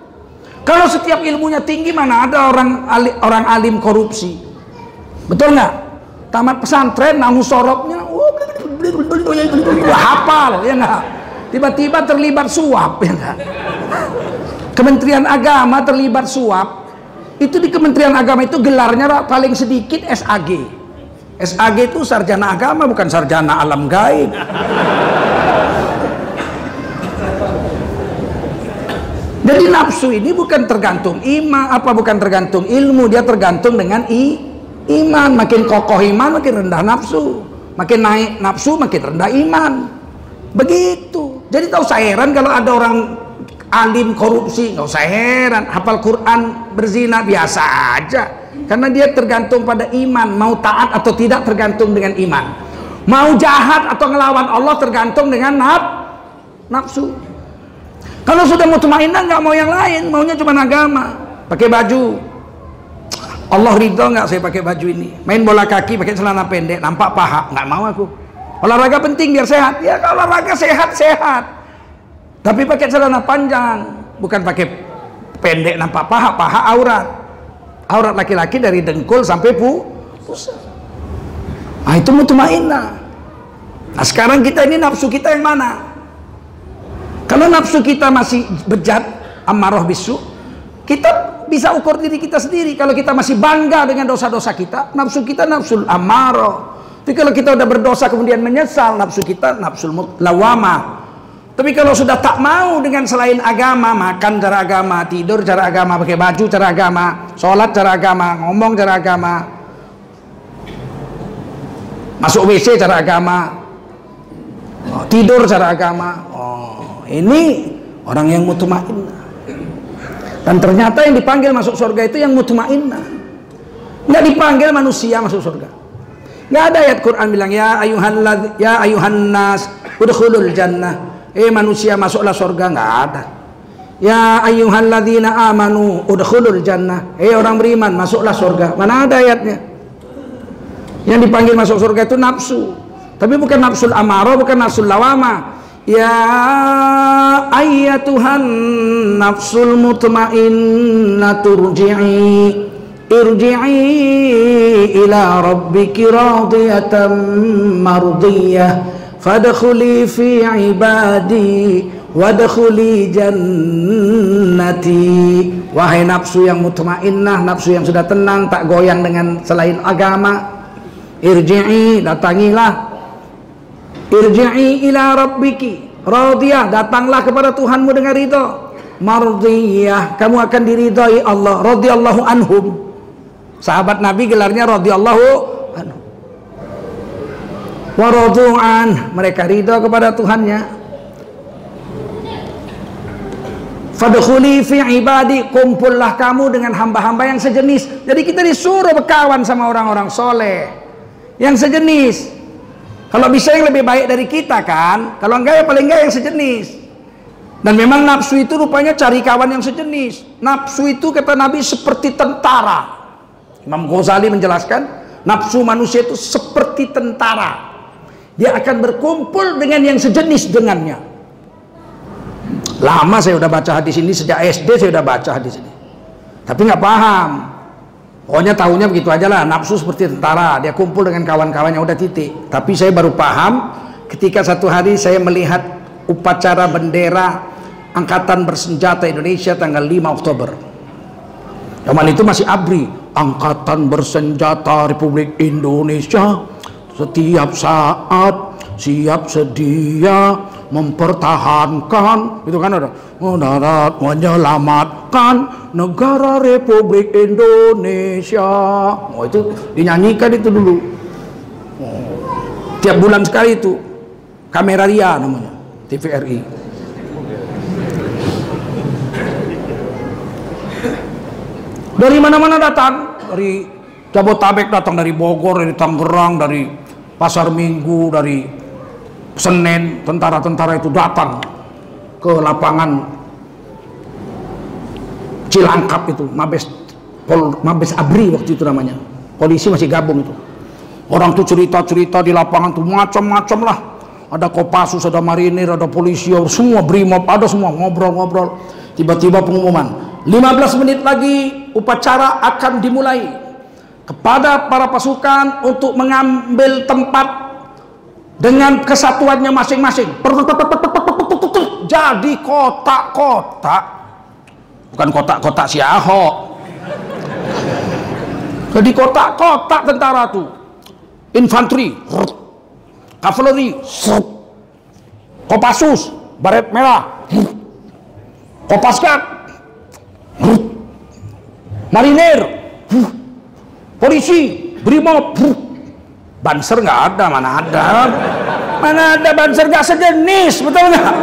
kalau setiap ilmunya tinggi mana ada orang ali, orang alim korupsi? Betul nggak? Tamat pesantren namu sorobnya, oh, hafal ya nggak? Tiba-tiba terlibat suap [laughs] ya nggak? Kementerian Agama terlibat suap. Itu di Kementerian Agama itu gelarnya paling sedikit SAG. SAG itu sarjana agama bukan sarjana alam gaib. Jadi nafsu ini bukan tergantung iman, apa bukan tergantung ilmu, dia tergantung dengan i, iman. Makin kokoh iman, makin rendah nafsu. Makin naik nafsu, makin rendah iman. Begitu. Jadi tahu saya heran kalau ada orang alim korupsi, nggak usah heran. Hafal Quran berzina biasa aja. Karena dia tergantung pada iman, mau taat atau tidak tergantung dengan iman. Mau jahat atau ngelawan Allah tergantung dengan naf, nafsu. Kalau sudah mutmainnah nggak mau yang lain, maunya cuma agama, pakai baju. Allah ridho nggak saya pakai baju ini? Main bola kaki pakai celana pendek, nampak paha, nggak mau aku. Olahraga penting biar sehat. Ya kalau olahraga sehat sehat. Tapi pakai celana panjang, bukan pakai pendek nampak paha, paha aurat. Aurat laki-laki dari dengkul sampai pu. Nah itu mutmainnah. Nah sekarang kita ini nafsu kita yang mana? Kalau nafsu kita masih bejat, amarah bisu, kita bisa ukur diri kita sendiri. Kalau kita masih bangga dengan dosa-dosa kita, nafsu kita nafsu amarah. Tapi kalau kita udah berdosa kemudian menyesal, nafsu kita nafsu lawama. Tapi kalau sudah tak mau dengan selain agama, makan cara agama, tidur cara agama, pakai baju cara agama, sholat cara agama, ngomong cara agama, masuk WC cara agama, tidur cara agama. Oh, ini orang yang mutmainnah. Dan ternyata yang dipanggil masuk surga itu yang mutmainnah. Nggak dipanggil manusia masuk surga. Nggak ada ayat Quran bilang ya ayuhan ya ayuhan nas udkhulul jannah. Eh manusia masuklah surga nggak ada. Ya ayyuhalladzina amanu udkhulul jannah. Eh orang beriman masuklah surga. Mana ada ayatnya? Yang dipanggil masuk surga itu nafsu. Tapi bukan nafsul amaro bukan nafsul lawama. Ya ayyatuhan nafsul mutmainnah turji'i irji'i ila rabbiki radiyatan mardiyah fadkhuli fi ibadi wadkhuli jannati wahai nafsu yang mutmainnah nafsu yang sudah tenang tak goyang dengan selain agama. irji'i datangilah. irji'i ila rabbiki radiyah datanglah kepada Tuhanmu dengan ridho. mardiyah kamu akan diridhai Allah radhiyallahu anhum sahabat Nabi gelarnya radhiyallahu waradu'an mereka ridha kepada Tuhannya. Fadkhuli fi ibadi kumpullah kamu dengan hamba-hamba yang sejenis. Jadi kita disuruh berkawan sama orang-orang soleh yang sejenis. Kalau bisa yang lebih baik dari kita kan? Kalau enggak ya paling enggak yang sejenis. Dan memang nafsu itu rupanya cari kawan yang sejenis. Nafsu itu kata Nabi seperti tentara Imam Ghazali menjelaskan nafsu manusia itu seperti tentara. Dia akan berkumpul dengan yang sejenis dengannya. Lama saya udah baca hadis ini sejak SD saya udah baca hadis ini. Tapi nggak paham. Pokoknya tahunya begitu aja lah nafsu seperti tentara. Dia kumpul dengan kawan-kawannya udah titik. Tapi saya baru paham ketika satu hari saya melihat upacara bendera angkatan bersenjata Indonesia tanggal 5 Oktober zaman itu masih abri. Angkatan bersenjata Republik Indonesia. Setiap saat siap sedia mempertahankan itu kan ada? Darat menyelamatkan negara Republik Indonesia. Oh itu dinyanyikan itu dulu. Oh. tiap bulan sekali itu. Kamera ria namanya TVRI dari mana-mana datang. Dari Jabotabek datang dari Bogor dari Tangerang dari pasar minggu dari Senin tentara-tentara itu datang ke lapangan Cilangkap itu Mabes Pol, Mabes Abri waktu itu namanya. Polisi masih gabung itu. Orang tuh cerita-cerita di lapangan tuh macam-macam lah. Ada Kopassus, ada marinir, ada polisi, semua brimob, ada semua ngobrol-ngobrol. Tiba-tiba pengumuman. 15 menit lagi upacara akan dimulai kepada para pasukan untuk mengambil tempat dengan kesatuannya masing-masing. Jadi kotak-kotak, bukan kotak-kotak si Ahok. Jadi kotak-kotak tentara tuh, infanteri, kavaleri, Kopassus, baret merah, Kopaskat, marinir, polisi brimob banser nggak ada mana ada? Mana ada banser nggak sejenis betul nggak?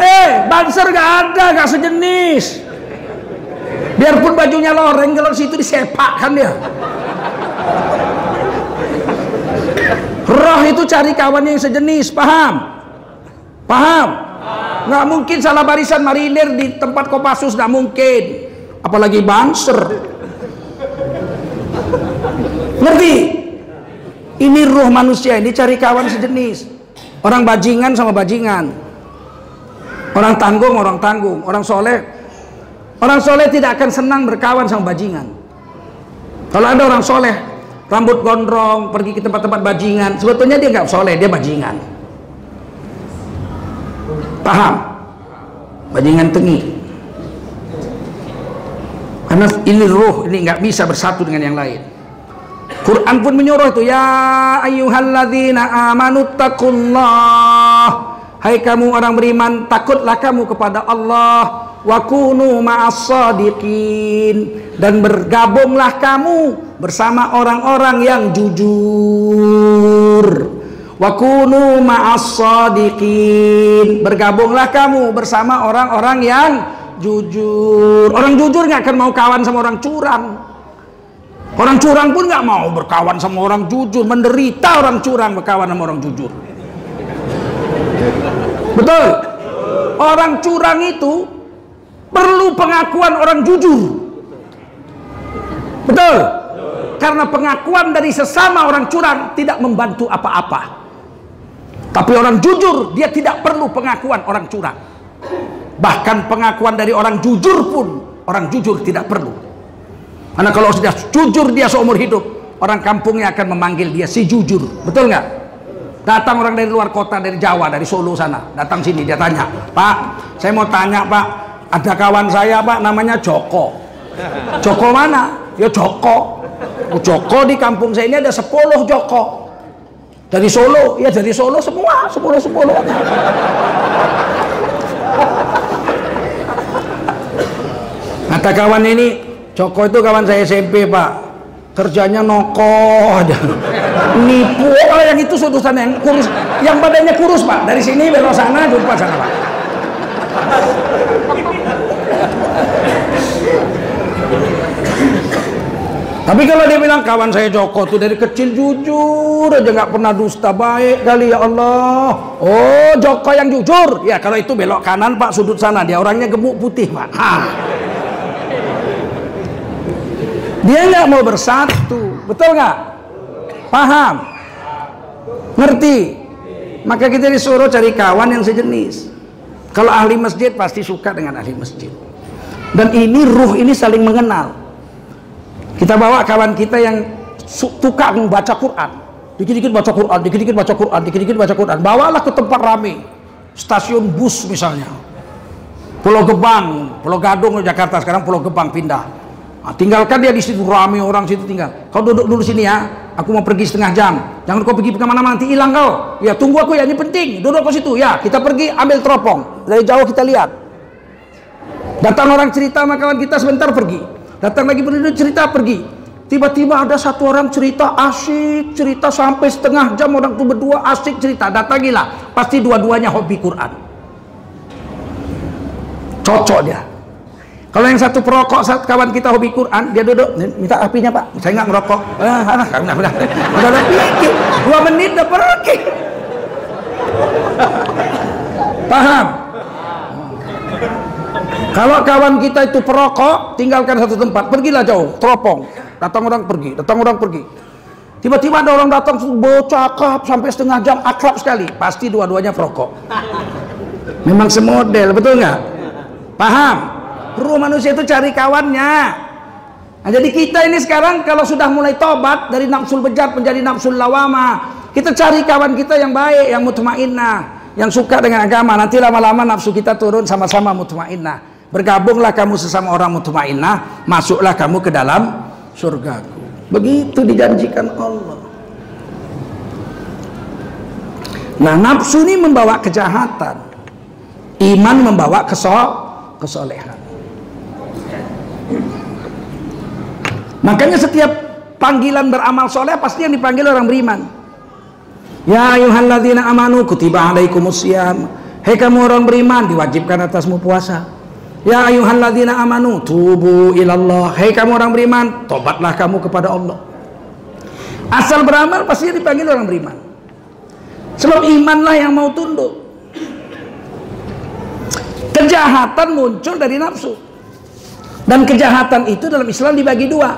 Eh banser nggak ada nggak sejenis. Biarpun bajunya loreng kalau situ disepak kan dia. Roh itu cari kawan yang sejenis paham? Paham? Nggak mungkin salah barisan marinir di tempat kopassus nggak mungkin. Apalagi banser Ngerti? Ini ruh manusia ini cari kawan sejenis. Orang bajingan sama bajingan. Orang tanggung, orang tanggung. Orang soleh. Orang soleh tidak akan senang berkawan sama bajingan. Kalau ada orang soleh, rambut gondrong, pergi ke tempat-tempat bajingan, sebetulnya dia nggak soleh, dia bajingan. Paham? Bajingan tengi. Karena ini roh, ini nggak bisa bersatu dengan yang lain. Quran pun menyuruh itu ya ayyuhalladzina amanu taqullah Hai kamu orang beriman takutlah kamu kepada Allah. Wa kunu ma'as dan bergabunglah kamu bersama orang-orang yang jujur. Wa kunu ma'as bergabunglah kamu bersama orang-orang yang jujur. Orang jujur nggak akan mau kawan sama orang curang Orang curang pun nggak mau berkawan sama orang jujur, menderita orang curang berkawan sama orang jujur. Betul? Orang curang itu perlu pengakuan orang jujur. Betul? Karena pengakuan dari sesama orang curang tidak membantu apa-apa. Tapi orang jujur dia tidak perlu pengakuan orang curang. Bahkan pengakuan dari orang jujur pun orang jujur tidak perlu. Karena kalau sudah jujur dia seumur hidup, orang kampungnya akan memanggil dia si jujur. Betul nggak? Datang orang dari luar kota, dari Jawa, dari Solo sana, datang sini dia tanya, Pak, saya mau tanya Pak, ada kawan saya Pak, namanya Joko. Joko mana? Ya Joko. Oh, Joko di kampung saya ini ada 10 Joko. Dari Solo, ya dari Solo semua, 10 10. Kata kawan ini, Joko itu kawan saya SMP pak. Kerjanya noko aja. Nipu oh yang itu sudusan yang kurus yang badannya kurus pak. Dari sini belok sana jumpa sana pak. Tapi kalau dia bilang kawan saya Joko tuh dari kecil jujur aja nggak pernah dusta baik kali ya Allah. Oh Joko yang jujur. Ya kalau itu belok kanan pak sudut sana. Dia orangnya gemuk putih pak. Ha. Dia nggak mau bersatu, betul nggak? Paham? Ngerti? Maka kita disuruh cari kawan yang sejenis. Kalau ahli masjid pasti suka dengan ahli masjid. Dan ini ruh ini saling mengenal. Kita bawa kawan kita yang tukang baca Quran. Dikit-dikit baca Quran, dikit-dikit baca Quran, dikit-dikit baca Quran. Bawalah ke tempat rame. Stasiun bus misalnya. Pulau Gebang, Pulau Gadung Jakarta sekarang Pulau Gebang pindah Nah, tinggalkan dia di situ ramai orang situ tinggal. Kau duduk dulu sini ya. Aku mau pergi setengah jam. Jangan kau pergi ke mana-mana nanti hilang kau. Ya tunggu aku ya ini penting. Duduk ke situ ya. Kita pergi ambil teropong. Dari jauh kita lihat. Datang orang cerita sama kawan kita sebentar pergi. Datang lagi penduduk cerita pergi. Tiba-tiba ada satu orang cerita asik cerita sampai setengah jam orang tuh berdua asik cerita. Datangilah. Pasti dua-duanya hobi Quran. Cocok dia. Kalau yang satu perokok, saat kawan kita hobi Quran, dia duduk, minta apinya pak, saya nggak ngerokok. Ah, ah, udah, udah, udah, udah pikir, dua menit udah pergi. Paham? Kalau kawan kita itu perokok, tinggalkan satu tempat, pergilah jauh, teropong. Datang orang pergi, datang orang pergi. Tiba-tiba ada orang datang bercakap sampai setengah jam akrab sekali. Pasti dua-duanya perokok. Memang semodel, betul nggak? Paham? Ruh manusia itu cari kawannya. Nah, jadi kita ini sekarang kalau sudah mulai tobat dari nafsul bejat menjadi nafsul lawama, kita cari kawan kita yang baik, yang mutmainnah, yang suka dengan agama. Nanti lama-lama nafsu kita turun sama-sama mutmainnah. Bergabunglah kamu sesama orang mutmainnah, masuklah kamu ke dalam surgaku. Begitu dijanjikan Allah. Nah, nafsu ini membawa kejahatan. Iman membawa kesol kesolehan. Makanya setiap panggilan beramal soleh pasti yang dipanggil orang beriman. Ya ayuhalladzina amanu kutiba alaikumusiyam. Hei kamu orang beriman diwajibkan atasmu puasa. Ya ayuhalladzina amanu tubu ilallah. Hei kamu orang beriman, tobatlah kamu kepada Allah. Asal beramal pasti dipanggil orang beriman. Sebab imanlah yang mau tunduk. Kejahatan muncul dari nafsu. Dan kejahatan itu dalam Islam dibagi dua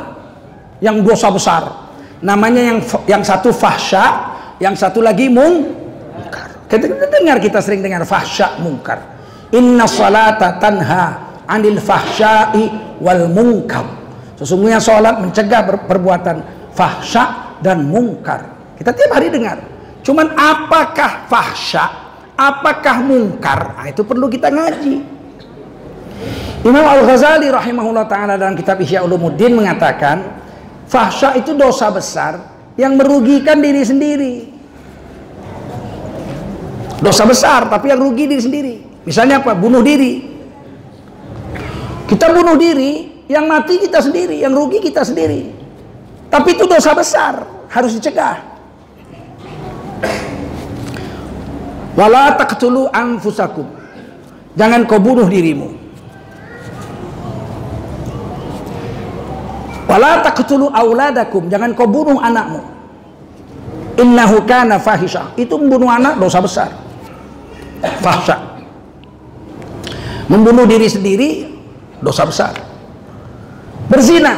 yang dosa besar. Namanya yang yang satu fahsya, yang satu lagi mungkar. Kita dengar kita sering dengar fahsya mungkar. Inna salata tanha anil fahsyai wal munkar. Sesungguhnya salat mencegah perbuatan fahsya dan mungkar. Kita tiap hari dengar. Cuman apakah fahsya, apakah mungkar? Nah, itu perlu kita ngaji. Imam Al-Ghazali rahimahullah taala dalam kitab Ihya Ulumuddin mengatakan, fahsya itu dosa besar yang merugikan diri sendiri. Dosa besar tapi yang rugi diri sendiri. Misalnya apa? Bunuh diri. Kita bunuh diri, yang mati kita sendiri, yang rugi kita sendiri. Tapi itu dosa besar, harus dicegah. Wala taqtulu anfusakum. Jangan kau bunuh dirimu. Wala taqtulu auladakum, jangan kau bunuh anakmu. Innahu kana fahisha. Itu membunuh anak dosa besar. Fahsya. Membunuh diri sendiri dosa besar. Berzina.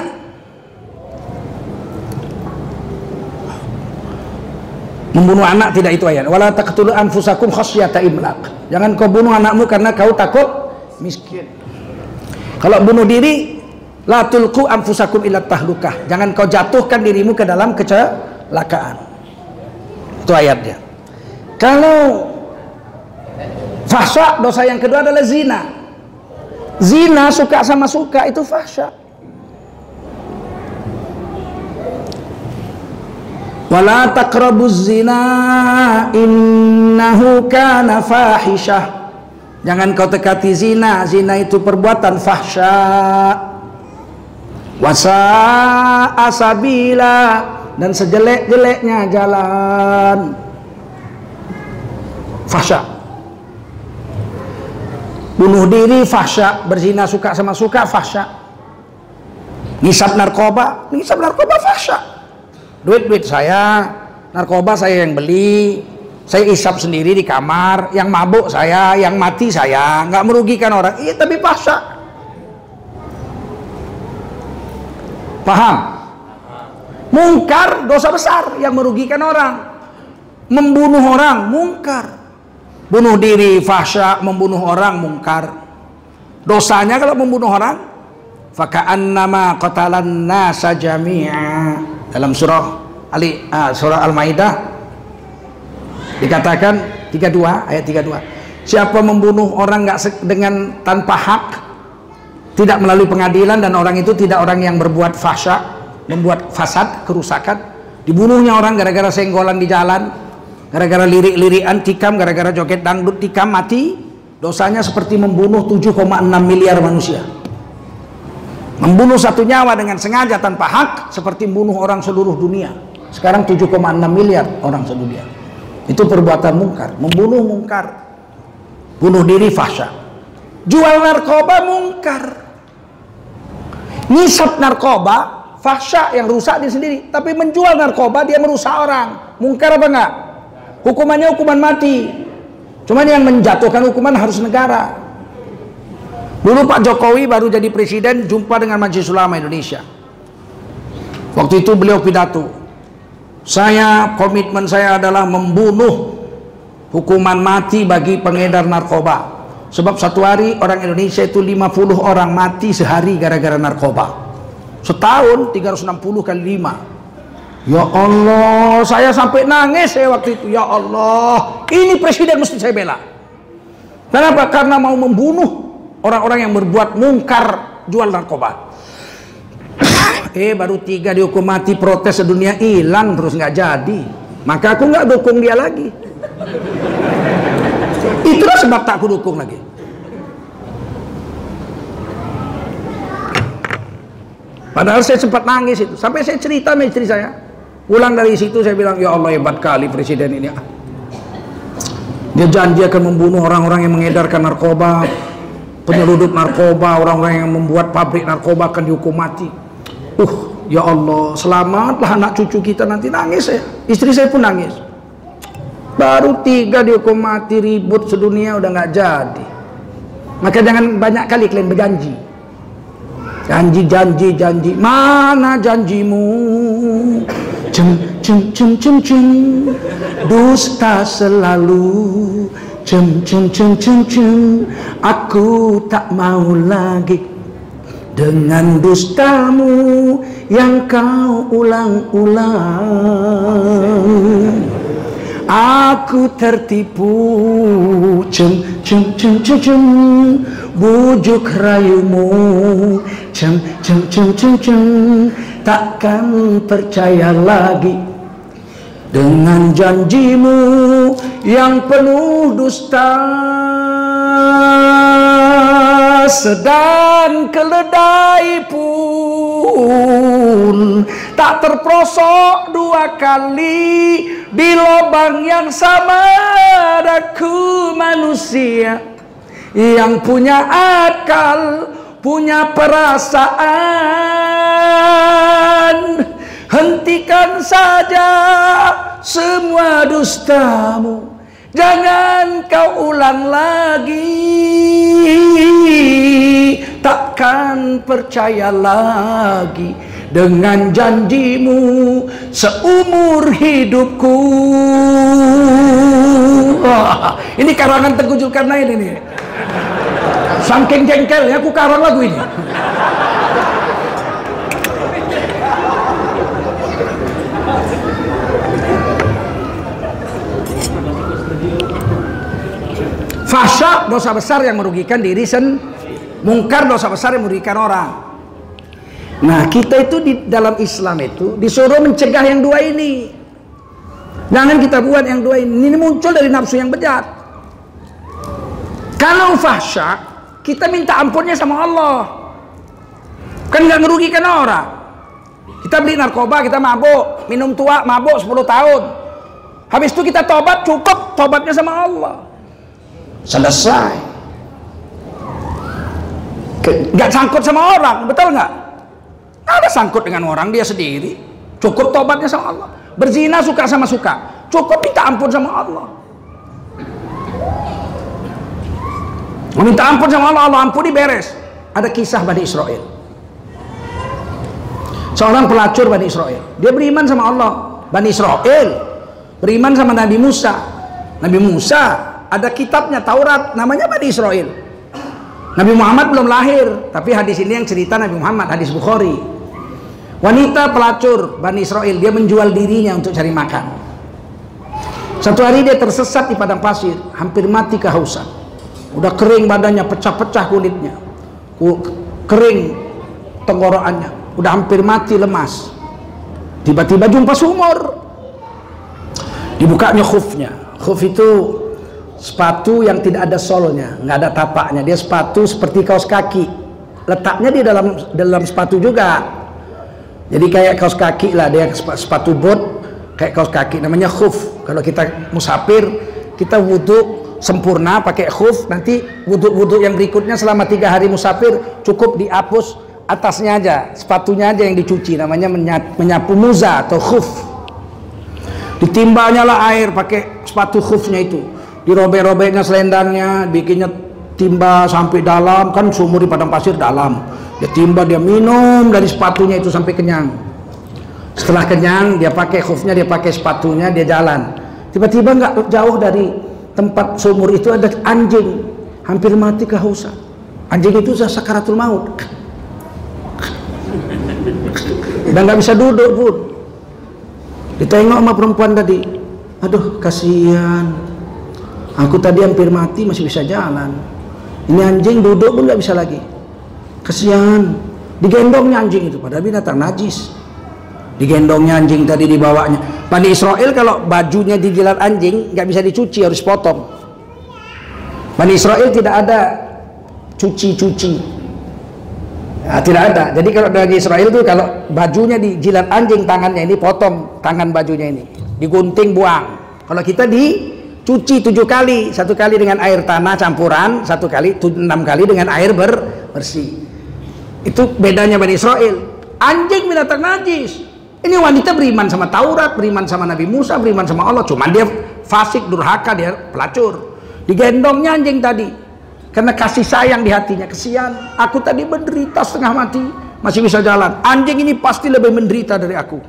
Membunuh anak tidak itu ayat. Wala taqtulu anfusakum khasyata imlaq. Jangan kau bunuh anakmu karena kau takut miskin. Kalau bunuh diri La tulku anfusakum ila tahlukah. Jangan kau jatuhkan dirimu ke dalam kecelakaan. Itu ayatnya. Kalau fahsya dosa yang kedua adalah zina. Zina suka sama suka itu fahsya. Wala taqrabuz zina innahu kana fahisyah. Jangan kau dekati zina, zina itu perbuatan fahsya wasa asabila dan sejelek-jeleknya jalan. Fahsya. Bunuh diri fahsya. Berzina suka sama suka fahsya. Ngisap narkoba. Ngisap narkoba fahsya. Duit-duit saya. Narkoba saya yang beli. Saya isap sendiri di kamar. Yang mabuk saya yang mati saya. Nggak merugikan orang. Iya tapi fahsya Paham? Mungkar dosa besar yang merugikan orang. Membunuh orang mungkar. Bunuh diri fahsya, membunuh orang mungkar. Dosanya kalau membunuh orang faka'an nama qatalan nasa jami'a dalam surah Ali uh, surah Al-Maidah dikatakan 32 ayat 32 siapa membunuh orang nggak dengan tanpa hak tidak melalui pengadilan dan orang itu tidak orang yang berbuat fahsya membuat fasad, kerusakan. Dibunuhnya orang gara-gara senggolan di jalan gara-gara lirik-lirikan tikam, gara-gara joget dangdut tikam mati. Dosanya seperti membunuh 7,6 miliar manusia. Membunuh satu nyawa dengan sengaja tanpa hak seperti membunuh orang seluruh dunia. Sekarang 7,6 miliar orang sedunia. Itu perbuatan mungkar. Membunuh mungkar. Bunuh diri fahsya. Jual narkoba mungkar ngisap narkoba fahsya yang rusak diri sendiri. Tapi menjual narkoba dia merusak orang. Mungkar apa enggak? Hukumannya hukuman mati. Cuman yang menjatuhkan hukuman harus negara. Dulu Pak Jokowi baru jadi presiden jumpa dengan Majelis Ulama Indonesia. Waktu itu beliau pidato. Saya komitmen saya adalah membunuh hukuman mati bagi pengedar narkoba Sebab satu hari orang Indonesia itu 50 orang mati sehari gara-gara narkoba. Setahun 360 kali 5. Ya Allah, saya sampai nangis saya waktu itu. Ya Allah, ini presiden mesti saya bela. Kenapa? Karena mau membunuh orang-orang yang berbuat mungkar jual narkoba. [coughs] eh baru tiga dihukum mati protes sedunia hilang terus nggak jadi. Maka aku nggak dukung dia lagi. Itulah sebab tak kudukung lagi. Padahal saya sempat nangis itu. Sampai saya cerita sama istri saya. Pulang dari situ saya bilang, ya Allah hebat kali presiden ini. Dia janji akan membunuh orang-orang yang mengedarkan narkoba, penyelundup narkoba, orang-orang yang membuat pabrik narkoba akan dihukum mati. Uh, ya Allah, selamatlah anak cucu kita nanti nangis saya. Istri saya pun nangis. Baru tiga dihukum mati ribut sedunia udah nggak jadi. Maka jangan banyak kali kalian berjanji. Janji, janji, janji. Mana janjimu? Jem, cem cem cem cem dusta selalu cem cem cem cem cem aku tak mau lagi dengan dustamu yang kau ulang-ulang Aku tertipu. Cem cem cem cem cem. Bujuk rayumu. Cem cem cem cem cem. Takkan percaya lagi dengan janjimu yang penuh dusta. Sedang keledai pun tak terprosok dua kali di lubang yang sama aku manusia. Yang punya akal punya perasaan. Hentikan saja semua dustamu Jangan kau ulang lagi. Takkan percaya lagi Dengan janjimu Seumur hidupku. Wah, Ini karangan Teguh Zulkarnain ini. Saking jengkel ya aku karang lagu ini Fasya dosa besar yang merugikan diri sen mungkar dosa besar yang merugikan orang. Nah, kita itu di dalam Islam itu disuruh mencegah yang dua ini. Jangan kita buat yang dua ini. Ini muncul dari nafsu yang bejat. Kalau fahsya, kita minta ampunnya sama Allah. Kan nggak merugikan orang. Kita beli narkoba, kita mabuk, minum tua, mabuk 10 tahun. Habis itu kita tobat, cukup tobatnya sama Allah selesai. Nggak sangkut sama orang betul nggak? Ada sangkut dengan orang dia sendiri. Cukup tobatnya sama Allah. Berzina suka sama suka. Cukup minta ampun sama Allah. Meminta ampun sama Allah Allah ampuni beres. Ada kisah Bani Israel. Seorang pelacur Bani Israel. Dia beriman sama Allah. Bani Israel. Beriman sama Nabi Musa. Nabi Musa ada kitabnya Taurat. Namanya Bani Israel. Nabi Muhammad belum lahir tapi hadis ini yang cerita Nabi Muhammad hadis Bukhari. Wanita pelacur Bani Israel dia menjual dirinya untuk cari makan. Satu hari dia tersesat di padang pasir hampir mati kehausan. Udah kering badannya pecah-pecah kulitnya. Kering tenggorokannya. Udah hampir mati lemas. Tiba-tiba jumpa sumur. Dibukanya khufnya. Khuf itu sepatu yang tidak ada solnya nggak ada tapaknya. Dia sepatu seperti kaos kaki. Letaknya di dalam dalam sepatu juga. Jadi kayak kaos kaki lah dia sepatu bot kayak kaos kaki. Namanya khuf. Kalau kita musafir kita wudhu sempurna pakai khuf. Nanti wudhu-wudhu yang berikutnya selama tiga hari musafir cukup dihapus atasnya aja sepatunya aja yang dicuci. Namanya menyapu muza atau khuf. Ditimbalnya lah air pakai sepatu khufnya itu dirobek-robeknya selendangnya bikinnya timba sampai dalam kan sumur di padang pasir dalam. Dia timba dia minum dari sepatunya itu sampai kenyang. Setelah kenyang dia pakai khufnya dia pakai sepatunya dia jalan. Tiba-tiba nggak jauh dari tempat sumur itu ada anjing. Hampir mati kehausan. Anjing itu sudah sakaratul maut. Dan nggak bisa duduk pun. Ditengok sama perempuan tadi. Aduh kasihan Aku tadi hampir mati masih bisa jalan. Ini anjing duduk pun nggak bisa lagi. Kesian. Digendongnya anjing itu padahal binatang najis. Digendongnya anjing tadi dibawanya. Bani Israel kalau bajunya dijilat anjing nggak bisa dicuci harus potong. Bani Israel tidak ada cuci-cuci. Nah, tidak ada. Jadi kalau bagi Israel itu kalau bajunya dijilat anjing tangannya ini potong tangan bajunya ini, digunting buang. Kalau kita di cuci tujuh kali satu kali dengan air tanah campuran satu kali enam kali dengan air ber bersih. Itu bedanya Bani Israel. Anjing binatang najis ini wanita beriman sama Taurat beriman sama Nabi Musa beriman sama Allah. Cuman dia fasik durhaka dia pelacur. Digendongnya anjing tadi. Karena kasih sayang di hatinya kesian. Aku tadi menderita setengah mati masih bisa jalan. Anjing ini pasti lebih menderita dari aku.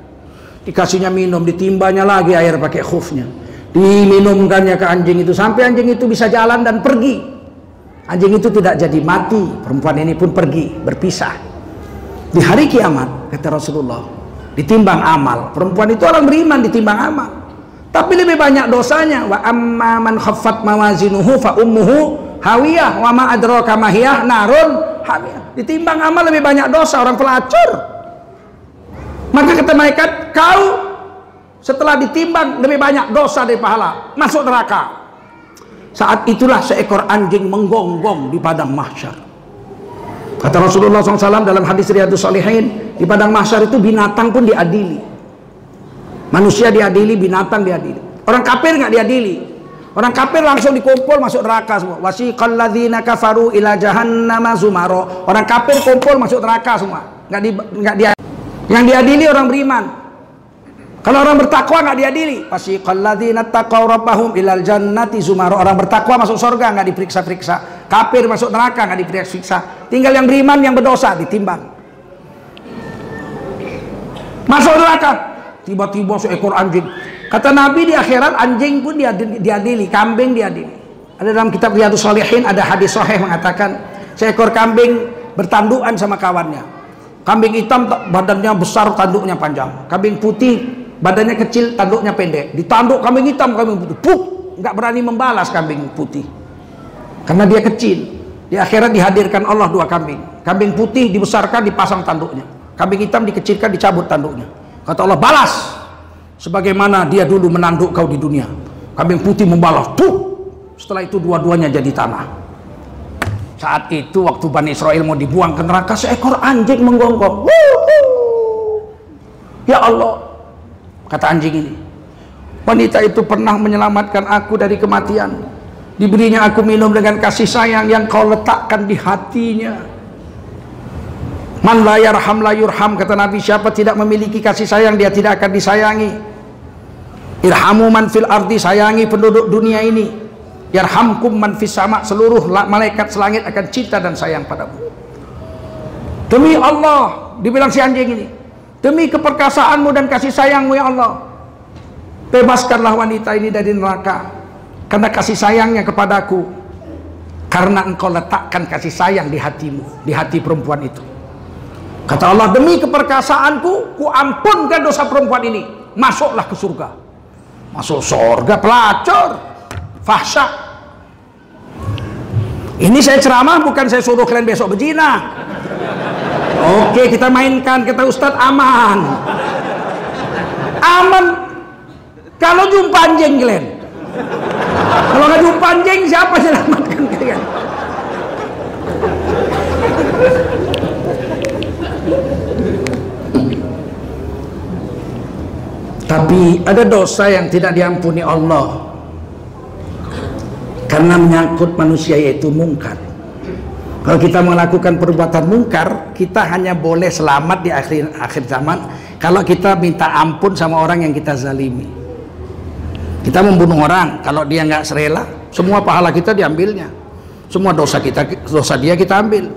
Dikasihnya minum ditimbanya lagi air pakai khufnya diminumkannya ke anjing itu sampai anjing itu bisa jalan dan pergi. Anjing itu tidak jadi mati perempuan ini pun pergi berpisah. Di hari kiamat kata Rasulullah ditimbang amal. Perempuan itu orang beriman ditimbang amal. Tapi lebih banyak dosanya. Wa amma man khaffat mawazinuhu fa ummuhu hawiyah. Wa ma adraka mahiyah narun hawiyah. Ditimbang amal lebih banyak dosa orang pelacur. Maka kata malaikat kau setelah ditimbang lebih banyak dosa dari pahala masuk neraka saat itulah seekor anjing menggonggong di padang mahsyar kata Rasulullah SAW dalam hadis Riyadus Salihin di padang mahsyar itu binatang pun diadili manusia diadili binatang diadili orang kafir nggak diadili Orang kafir langsung dikumpul masuk neraka semua. Wasiqal ladzina kafaru ila jahannama zumaro. Orang kafir kumpul masuk neraka semua. Enggak di enggak dia yang diadili orang beriman. Kalau orang bertakwa nggak diadili. Wasiqal ladzina taqaw rabbahum ilal jannati zumaro. Orang bertakwa masuk surga nggak diperiksa-periksa. Kafir masuk neraka nggak diperiksa. Tinggal yang beriman yang berdosa ditimbang. Masuk neraka. Tiba-tiba seekor anjing Kata Nabi di akhirat anjing pun diadili, kambing diadili. Ada dalam kitab Riyadus Salihin ada hadis sahih mengatakan seekor kambing bertandukan sama kawannya. Kambing hitam badannya besar, tanduknya panjang. Kambing putih badannya kecil, tanduknya pendek. Ditanduk kambing hitam, kambing putih. Puk, nggak berani membalas kambing putih. Karena dia kecil. Di akhirat dihadirkan Allah dua kambing. Kambing putih dibesarkan, dipasang tanduknya. Kambing hitam dikecilkan, dicabut tanduknya. Kata Allah, balas sebagaimana dia dulu menanduk kau di dunia kambing putih membalas tuh setelah itu dua-duanya jadi tanah saat itu waktu Bani Israel mau dibuang ke neraka seekor anjing menggonggong ya Allah kata anjing ini wanita itu pernah menyelamatkan aku dari kematian diberinya aku minum dengan kasih sayang yang kau letakkan di hatinya Man la yarham la yurham kata Nabi siapa tidak memiliki kasih sayang dia tidak akan disayangi Irhamu man fil ardi sayangi penduduk dunia ini. Yarhamkum man fis sama seluruh malaikat selangit akan cinta dan sayang padamu. Demi Allah, dibilang si anjing ini. Demi keperkasaanmu dan kasih sayangmu ya Allah. Bebaskanlah wanita ini dari neraka. Karena kasih sayangnya kepadaku. Karena engkau letakkan kasih sayang di hatimu. Di hati perempuan itu. Kata Allah, demi keperkasaanku, ku ampunkan dosa perempuan ini. Masuklah ke surga masuk surga pelacur fahsya ini saya ceramah bukan saya suruh kalian besok berzina oke kita mainkan. Kita Ustadz aman. Aman. Kalau jumpa anjing kalian kalau nggak jumpa anjing siapa selamatkan? Kalian Tapi ada dosa yang tidak diampuni Allah. Karena menyangkut manusia yaitu mungkar. Kalau kita melakukan perbuatan mungkar, kita hanya boleh selamat di akhir akhir zaman kalau kita minta ampun sama orang yang kita zalimi. Kita membunuh orang, kalau dia nggak serela, semua pahala kita diambilnya. Semua dosa kita, dosa dia kita ambil.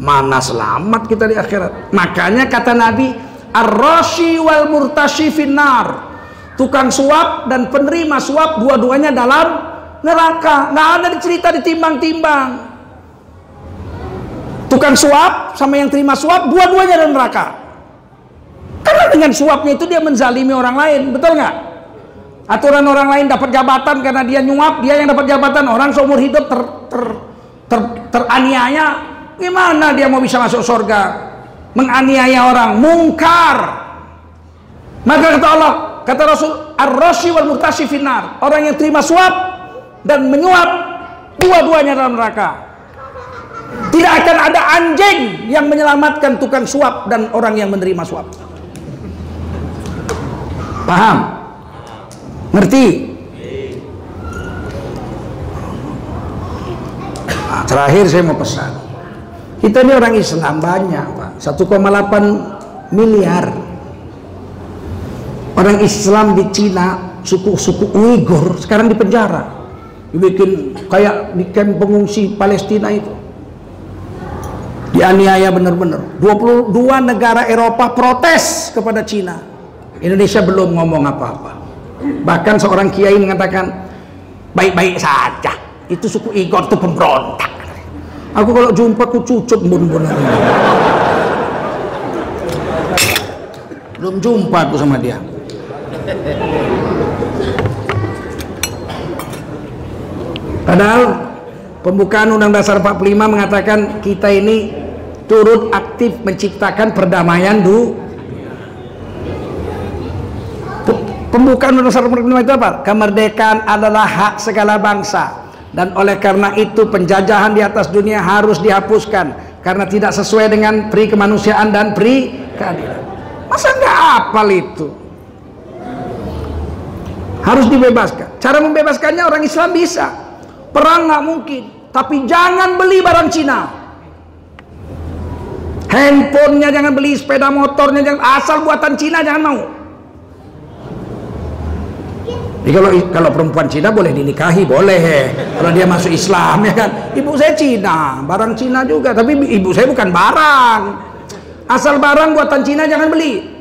Mana selamat kita di akhirat? Makanya kata Nabi, ar-rashi wal murtashi finnar tukang suap dan penerima suap dua-duanya dalam neraka nggak ada cerita ditimbang-timbang tukang suap sama yang terima suap dua-duanya dalam neraka karena dengan suapnya itu dia menzalimi orang lain betul nggak aturan orang lain dapat jabatan karena dia nyuap dia yang dapat jabatan orang seumur hidup ter, ter, ter, teraniaya gimana dia mau bisa masuk surga menganiaya orang, mungkar. Maka kata Allah, kata Rasul, ar-rashi wal murtashi finar. Orang yang terima suap dan menyuap dua-duanya dalam neraka. Tidak akan ada anjing yang menyelamatkan tukang suap dan orang yang menerima suap. Paham? Ngerti? Nah, terakhir saya mau pesan kita ini orang Islam banyak, Pak. 1,8 miliar. Orang Islam di Cina, suku-suku Uighur sekarang di penjara. Dibikin kayak di kamp pengungsi Palestina itu. Dianiaya benar-benar. 22 negara Eropa protes kepada Cina. Indonesia belum ngomong apa-apa. Bahkan seorang kiai mengatakan baik-baik saja. Itu suku Igor itu pemberontak. Aku kalau jumpa ku cucup bun-bun. Belum jumpa aku sama dia. Padahal pembukaan Undang Dasar 45 mengatakan kita ini turut aktif menciptakan perdamaian du pembukaan Undang Dasar 45 itu apa? Kemerdekaan adalah hak segala bangsa dan oleh karena itu penjajahan di atas dunia harus dihapuskan karena tidak sesuai dengan pri kemanusiaan dan pri keadilan. Masa nggak apal itu? Harus dibebaskan. Cara membebaskannya orang Islam bisa. Perang nggak mungkin, tapi jangan beli barang Cina. Handphonenya jangan beli, sepeda motornya jangan asal buatan Cina jangan mau. Jadi kalau kalau perempuan Cina boleh dinikahi boleh kalau dia masuk Islam ya kan. Ibu saya Cina, barang Cina juga, tapi ibu saya bukan barang. Asal barang buatan Cina jangan beli.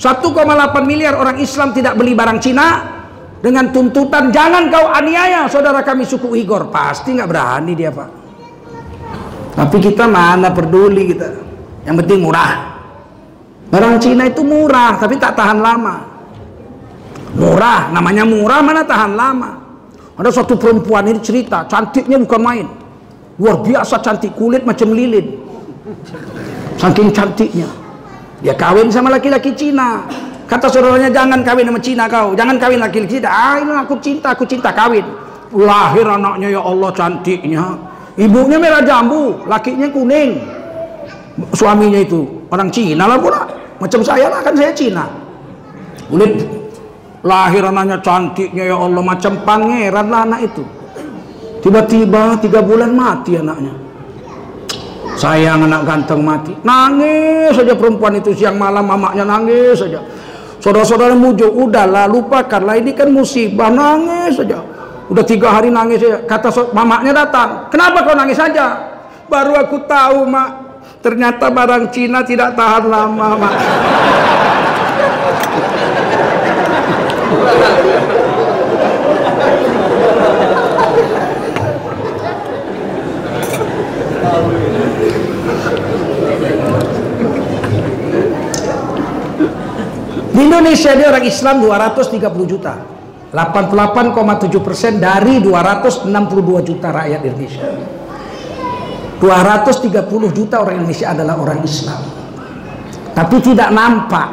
1,8 miliar orang Islam tidak beli barang Cina, dengan tuntutan jangan kau aniaya saudara kami suku Igor pasti nggak berani dia pak tapi kita mana peduli kita yang penting murah barang Cina itu murah tapi tak tahan lama murah namanya murah mana tahan lama ada suatu perempuan ini cerita cantiknya bukan main luar biasa cantik kulit macam lilin saking cantiknya dia kawin sama laki-laki Cina Kata saudaranya jangan kawin sama Cina kau, jangan kawin laki-laki. Ah ini aku cinta, aku cinta kawin. Lahir anaknya ya Allah cantiknya. Ibunya merah jambu, lakinya kuning. Suaminya itu orang Cina lah pula. Macam saya lah kan saya Cina. Kulit lahir anaknya cantiknya ya Allah macam pangeran lah anak itu. Tiba-tiba tiga bulan mati anaknya. Sayang anak ganteng mati. Nangis saja perempuan itu siang malam mamanya nangis saja. Saudara-saudara mujuk, udahlah lupakanlah ini kan musibah nangis saja. Udah tiga hari nangis ya. Kata so mamanya datang, kenapa kau nangis saja? Baru aku tahu mak, ternyata barang Cina tidak tahan lama mak. Di Indonesia dia orang Islam 230 juta. 88,7 persen dari 262 juta rakyat Indonesia. 230 juta orang Indonesia adalah orang Islam. Tapi tidak nampak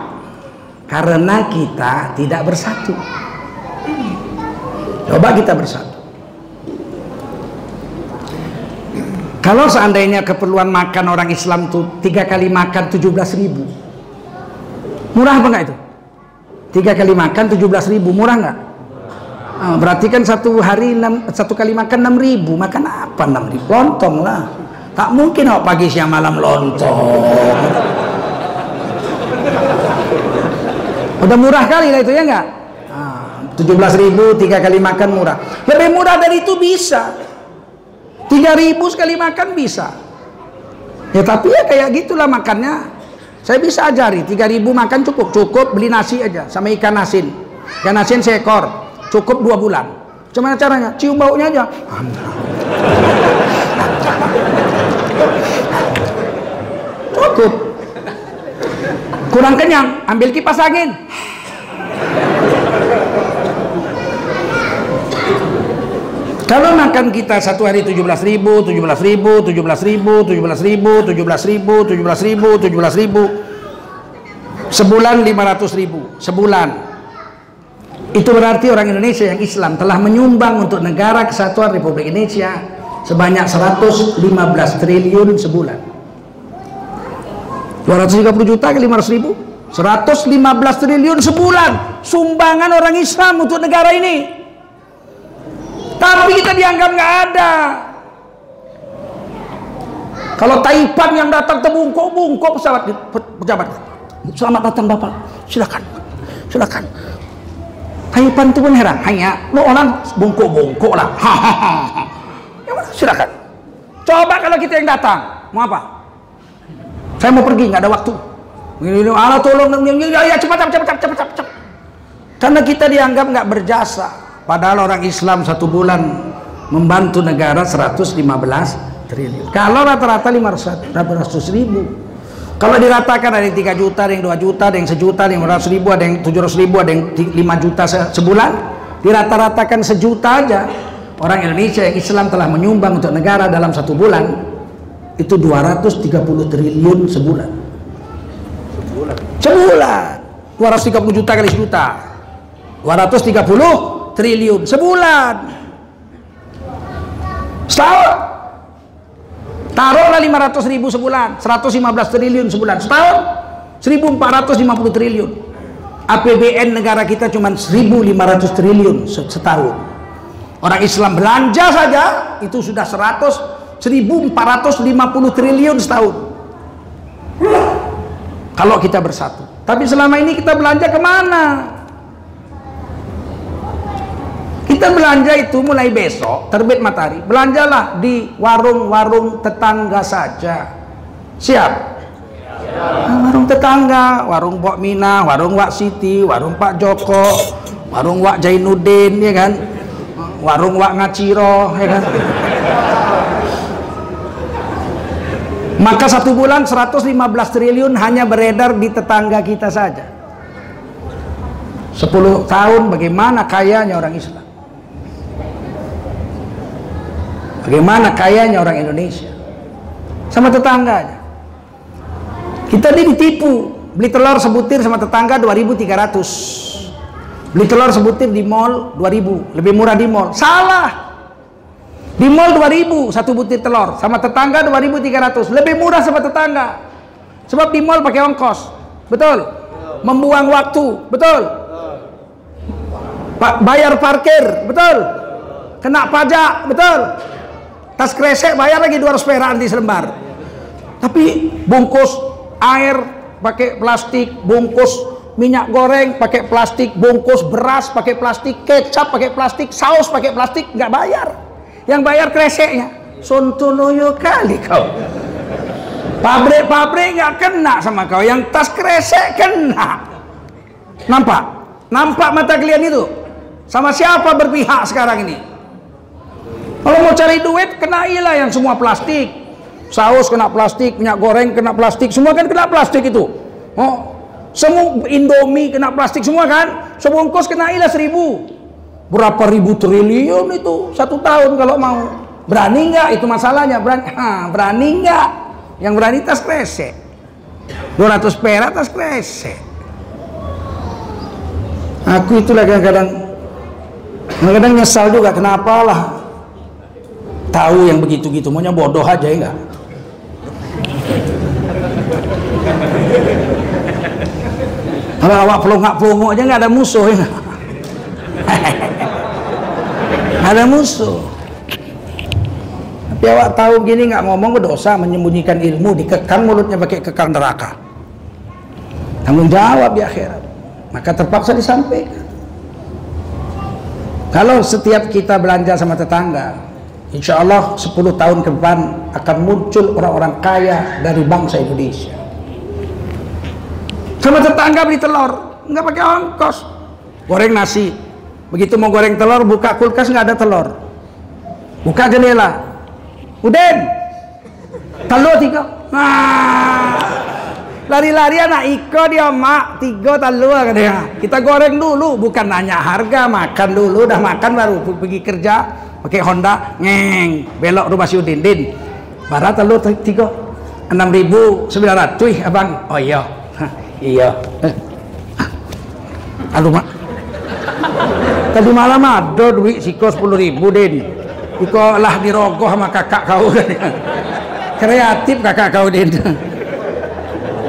karena kita tidak bersatu. Coba kita bersatu. Kalau seandainya keperluan makan orang Islam itu tiga kali makan 17 ribu, murah apa enggak itu? tiga kali makan 17 ribu murah nggak nah, berarti kan satu hari 6, satu kali makan 6 ribu makan apa 6 ribu lontong lah tak mungkin kok pagi siang malam lontong udah murah kali lah itu ya nggak nah, 17 ribu tiga kali makan murah lebih murah dari itu bisa 3 ribu sekali makan bisa ya tapi ya kayak gitulah makannya saya bisa ajari 3000 makan cukup, cukup beli nasi aja sama ikan asin. Ikan asin seekor, cukup dua bulan. Cuma caranya? Cium baunya aja. Cukup. Kurang kenyang, ambil kipas angin. Kalau makan kita satu hari 17 ribu, 17 ribu, 17 ribu, 17 ribu, 17 ribu, 17 ribu, 17 ribu, sebulan 500 ribu, sebulan. Itu berarti orang Indonesia yang Islam telah menyumbang untuk negara kesatuan Republik Indonesia sebanyak 115 triliun sebulan. 230 juta ke 500 ribu, 115 triliun sebulan sumbangan orang Islam untuk negara ini. Tapi kita dianggap nggak ada. Kalau Taipan yang datang terbungkuk-bungkuk pesawat pejabat. Selamat datang Bapak. Silakan. Silakan. Taipan itu pun heran. Hanya lo orang bungkuk-bungkuk lah. [laughs] ya, silakan. Coba kalau kita yang datang, mau apa? Saya mau pergi, nggak ada waktu. Allah tolong ya, cepat cepat cepat cepat cepat. Karena kita dianggap nggak berjasa. Padahal orang Islam satu bulan membantu negara 115 triliun. Kalau rata-rata 500 ribu. Kalau diratakan ada yang 3 juta, ada yang 2 juta, ada yang sejuta, ada yang 100 ribu, ada yang 700 ribu, ada yang 5 juta sebulan. Dirata-ratakan sejuta aja. Orang Indonesia yang Islam telah menyumbang untuk negara dalam satu bulan itu 230 triliun sebulan. Sebulan. Sebulan. 230 juta kali sejuta. 230 triliun sebulan. Setahun. Taruhlah 500 ribu sebulan, 115 triliun sebulan. Setahun 1450 triliun. APBN negara kita cuma 1500 triliun setahun. Orang Islam belanja saja itu sudah 100 1450 triliun setahun. Kalau kita bersatu. Tapi selama ini kita belanja ke mana? Kita belanja itu mulai besok terbit matahari. Belanjalah di warung-warung tetangga saja. Siap? Nah, warung tetangga, warung Pok Mina, warung Wak Siti, warung Pak Joko, warung Wak Jainuddin, ya kan? Warung Wak Ngaciro, ya kan? Maka satu bulan 115 triliun hanya beredar di tetangga kita saja. 10 tahun bagaimana kayanya orang Islam? Bagaimana kayanya orang Indonesia sama tetangganya. Kita ini ditipu, beli telur sebutir sama tetangga 2300. Beli telur sebutir di mall 2000, lebih murah di mall. Salah. Di mall 2000 satu butir telur, sama tetangga 2300, lebih murah sama tetangga. Sebab di mall pakai ongkos. Betul? Membuang waktu, betul? Bayar parkir, betul? Kena pajak, betul? tas kresek bayar lagi 200 perak nanti selembar tapi bungkus air pakai plastik bungkus minyak goreng pakai plastik bungkus beras pakai plastik kecap pakai plastik saus pakai plastik nggak bayar yang bayar kreseknya sontonoyo kali kau pabrik-pabrik nggak kena sama kau yang tas kresek kena nampak nampak mata kalian itu sama siapa berpihak sekarang ini kalau mau cari duit, kenailah yang semua plastik. Saus kena plastik, minyak goreng kena plastik, semua kan kena plastik itu. Oh, semua Indomie kena plastik semua kan? Sebungkus kenailah seribu. Berapa ribu triliun itu satu tahun kalau mau. Berani nggak itu masalahnya? Berani, ha, [laughs] berani nggak? Yang berani tas kresek. 200 perak tas kresek. Aku itulah kadang-kadang kadang-kadang nyesal juga kenapa lah tahu yang begitu-gitu maunya bodoh aja ya enggak kalau awak pelongak-pelongok aja nggak ada musuh ya [laughs] ada musuh tapi awak tahu gini nggak ngomong berdosa menyembunyikan ilmu dikekang mulutnya pakai kekang neraka tanggung jawab di akhirat maka terpaksa disampaikan kalau setiap kita belanja sama tetangga Insya Allah 10 tahun ke depan akan muncul orang-orang kaya dari bangsa Indonesia. Sama tetangga beli telur, nggak pakai ongkos. Goreng nasi, begitu mau goreng telur, buka kulkas nggak ada telur. Buka jendela, Uden, telur tiga. Nah, lari-lari anak iko dia mak tiga telur dia. Kita goreng dulu, bukan nanya harga, makan dulu, udah makan baru pergi kerja. Pakai Honda ngeng. Belok rumah si Udin. Din barat lu tiga. Enam ribu sembilan ratus abang. Oh iya. [laughs] Iya. Aduh mak tadi malam ada duit siko sepuluh ribu Din. Iko lah dirogoh sama kakak kau. [laughs] Kreatif kakak kau Din.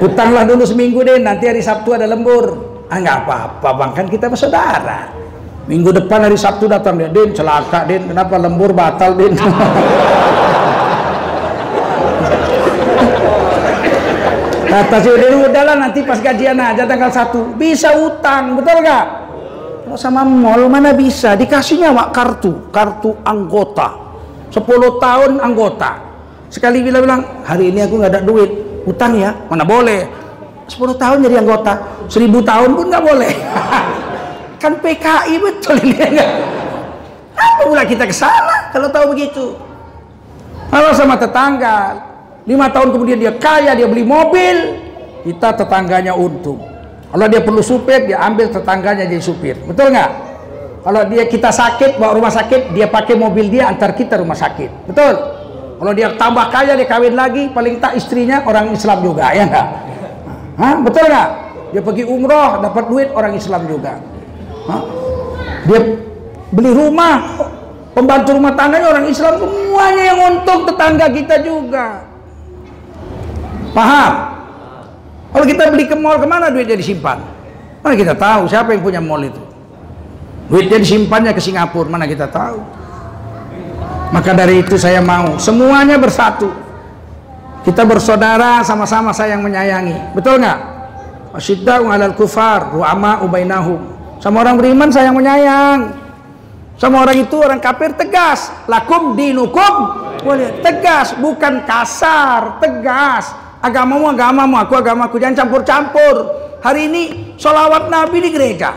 Utanglah dulu seminggu Din. Nanti hari Sabtu ada lembur. Ah nggak apa-apa bang. Kan kita bersaudara. Minggu depan hari Sabtu datang dia, Din celaka Din, kenapa lembur batal Din? [laughs] Kata si Udin, udahlah nanti pas gajian aja tanggal 1 Bisa utang, betul gak? Kalau sama mall mana bisa? Dikasihnya wak kartu, kartu anggota. 10 tahun anggota. Sekali bilang-bilang, hari ini aku nggak ada duit. Utang ya? Mana boleh. 10 tahun jadi anggota 1000 tahun pun nggak boleh. [laughs] Kan PKI betul ini. Enggak [laughs] apa pula kita ke sana kalau tahu begitu? Kalau sama tetangga lima tahun kemudian dia kaya dia beli mobil kita tetangganya untung kalau dia perlu supir dia ambil tetangganya jadi supir. Betul nggak? Kalau dia kita sakit bawa rumah sakit dia pakai mobil dia antar kita rumah sakit. Betul? Kalau dia tambah kaya dia kawin lagi paling tak istrinya orang Islam juga ya enggak Hah? betul nggak? Dia pergi umroh dapat duit orang Islam juga. Hah? dia beli rumah pembantu rumah tangganya orang Islam semuanya yang untung tetangga kita juga. Paham kalau kita beli ke mall ke mana duitnya disimpan mana kita tahu siapa yang punya mall itu duitnya disimpannya ke Singapura mana kita tahu maka dari itu saya mau semuanya bersatu. Kita bersaudara sama-sama sayang menyayangi. Betul nggak? Asyidda'u 'alal kufar, ru'ama ubainahum. Sama orang beriman sayang menyayang. Sama orang itu orang kafir tegas. Lakum dinukum tegas, bukan kasar, tegas. Agamamu agamamu, aku agamaku, jangan campur-campur. Hari ini sholawat Nabi di gereja.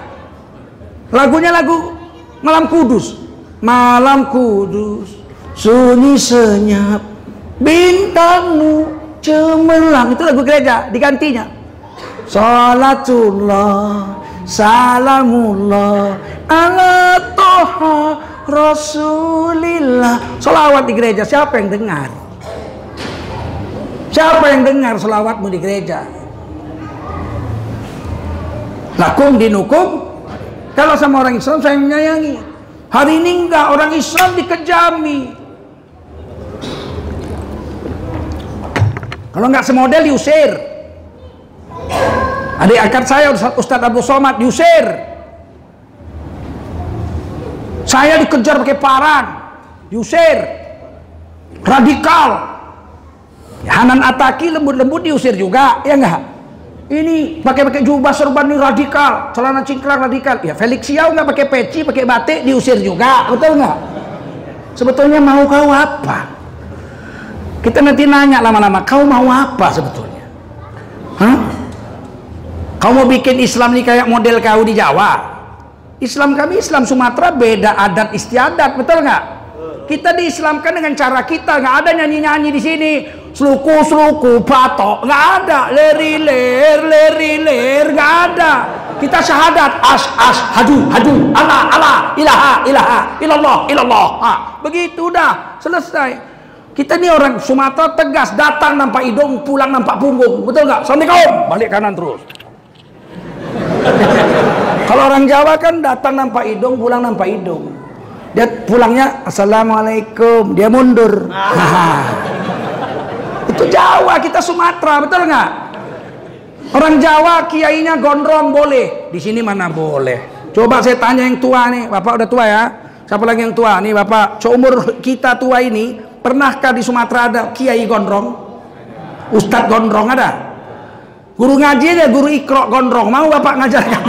Lagunya lagu Malam Kudus. Malam Kudus sunyi senyap bintangmu cemerlang itu lagu gereja digantinya salatullah salamullah ala toha rasulillah solawat di gereja siapa yang dengar siapa yang dengar solawatmu di gereja lakum dinukum kalau sama orang Islam saya menyayangi hari ini enggak orang Islam dikejami Kalau nggak semodel diusir. Adik akad saya Ustadz Abu Somad diusir. Saya dikejar pakai parang, diusir. Radikal. Hanan Ataki lembut-lembut diusir juga, ya enggak? Ini pakai-pakai jubah serban ini radikal, celana cingkrang radikal. Ya Felix Yao nggak pakai peci, pakai batik diusir juga, betul nggak? Sebetulnya mau kau apa? Kita nanti nanya lama-lama, kau mau apa sebetulnya? Hah? Kau mau bikin Islam ini kayak model kau di Jawa? Islam kami Islam Sumatera beda adat istiadat, betul nggak? Kita diislamkan dengan cara kita, nggak ada nyanyi-nyanyi di sini. Sluku sluku patok, nggak ada. Leri ler, leri ler, nggak ada. Kita syahadat as as hadu hadu Allah Allah ilaha ilaha ilallah ilallah. Ha, begitu dah selesai. Kita ini orang Sumatera tegas, datang nampak hidung, pulang nampak punggung. Betul nggak? Assalamualaikum. Balik kanan terus. [laughs] Kalau orang Jawa kan datang nampak hidung, pulang nampak hidung. Dia pulangnya Assalamualaikum, dia mundur. [laughs] Itu Jawa, kita Sumatera, betul nggak? Orang Jawa kiainya gondrong boleh, di sini mana boleh. Coba saya tanya yang tua nih, bapak udah tua ya. Siapa lagi yang tua nih, bapak? Seumur kita tua ini, Pernahkah di Sumatera ada kiai gondrong? Ustadz gondrong ada? Guru ngaji aja, guru ikro gondrong. Mau bapak ngajarkan?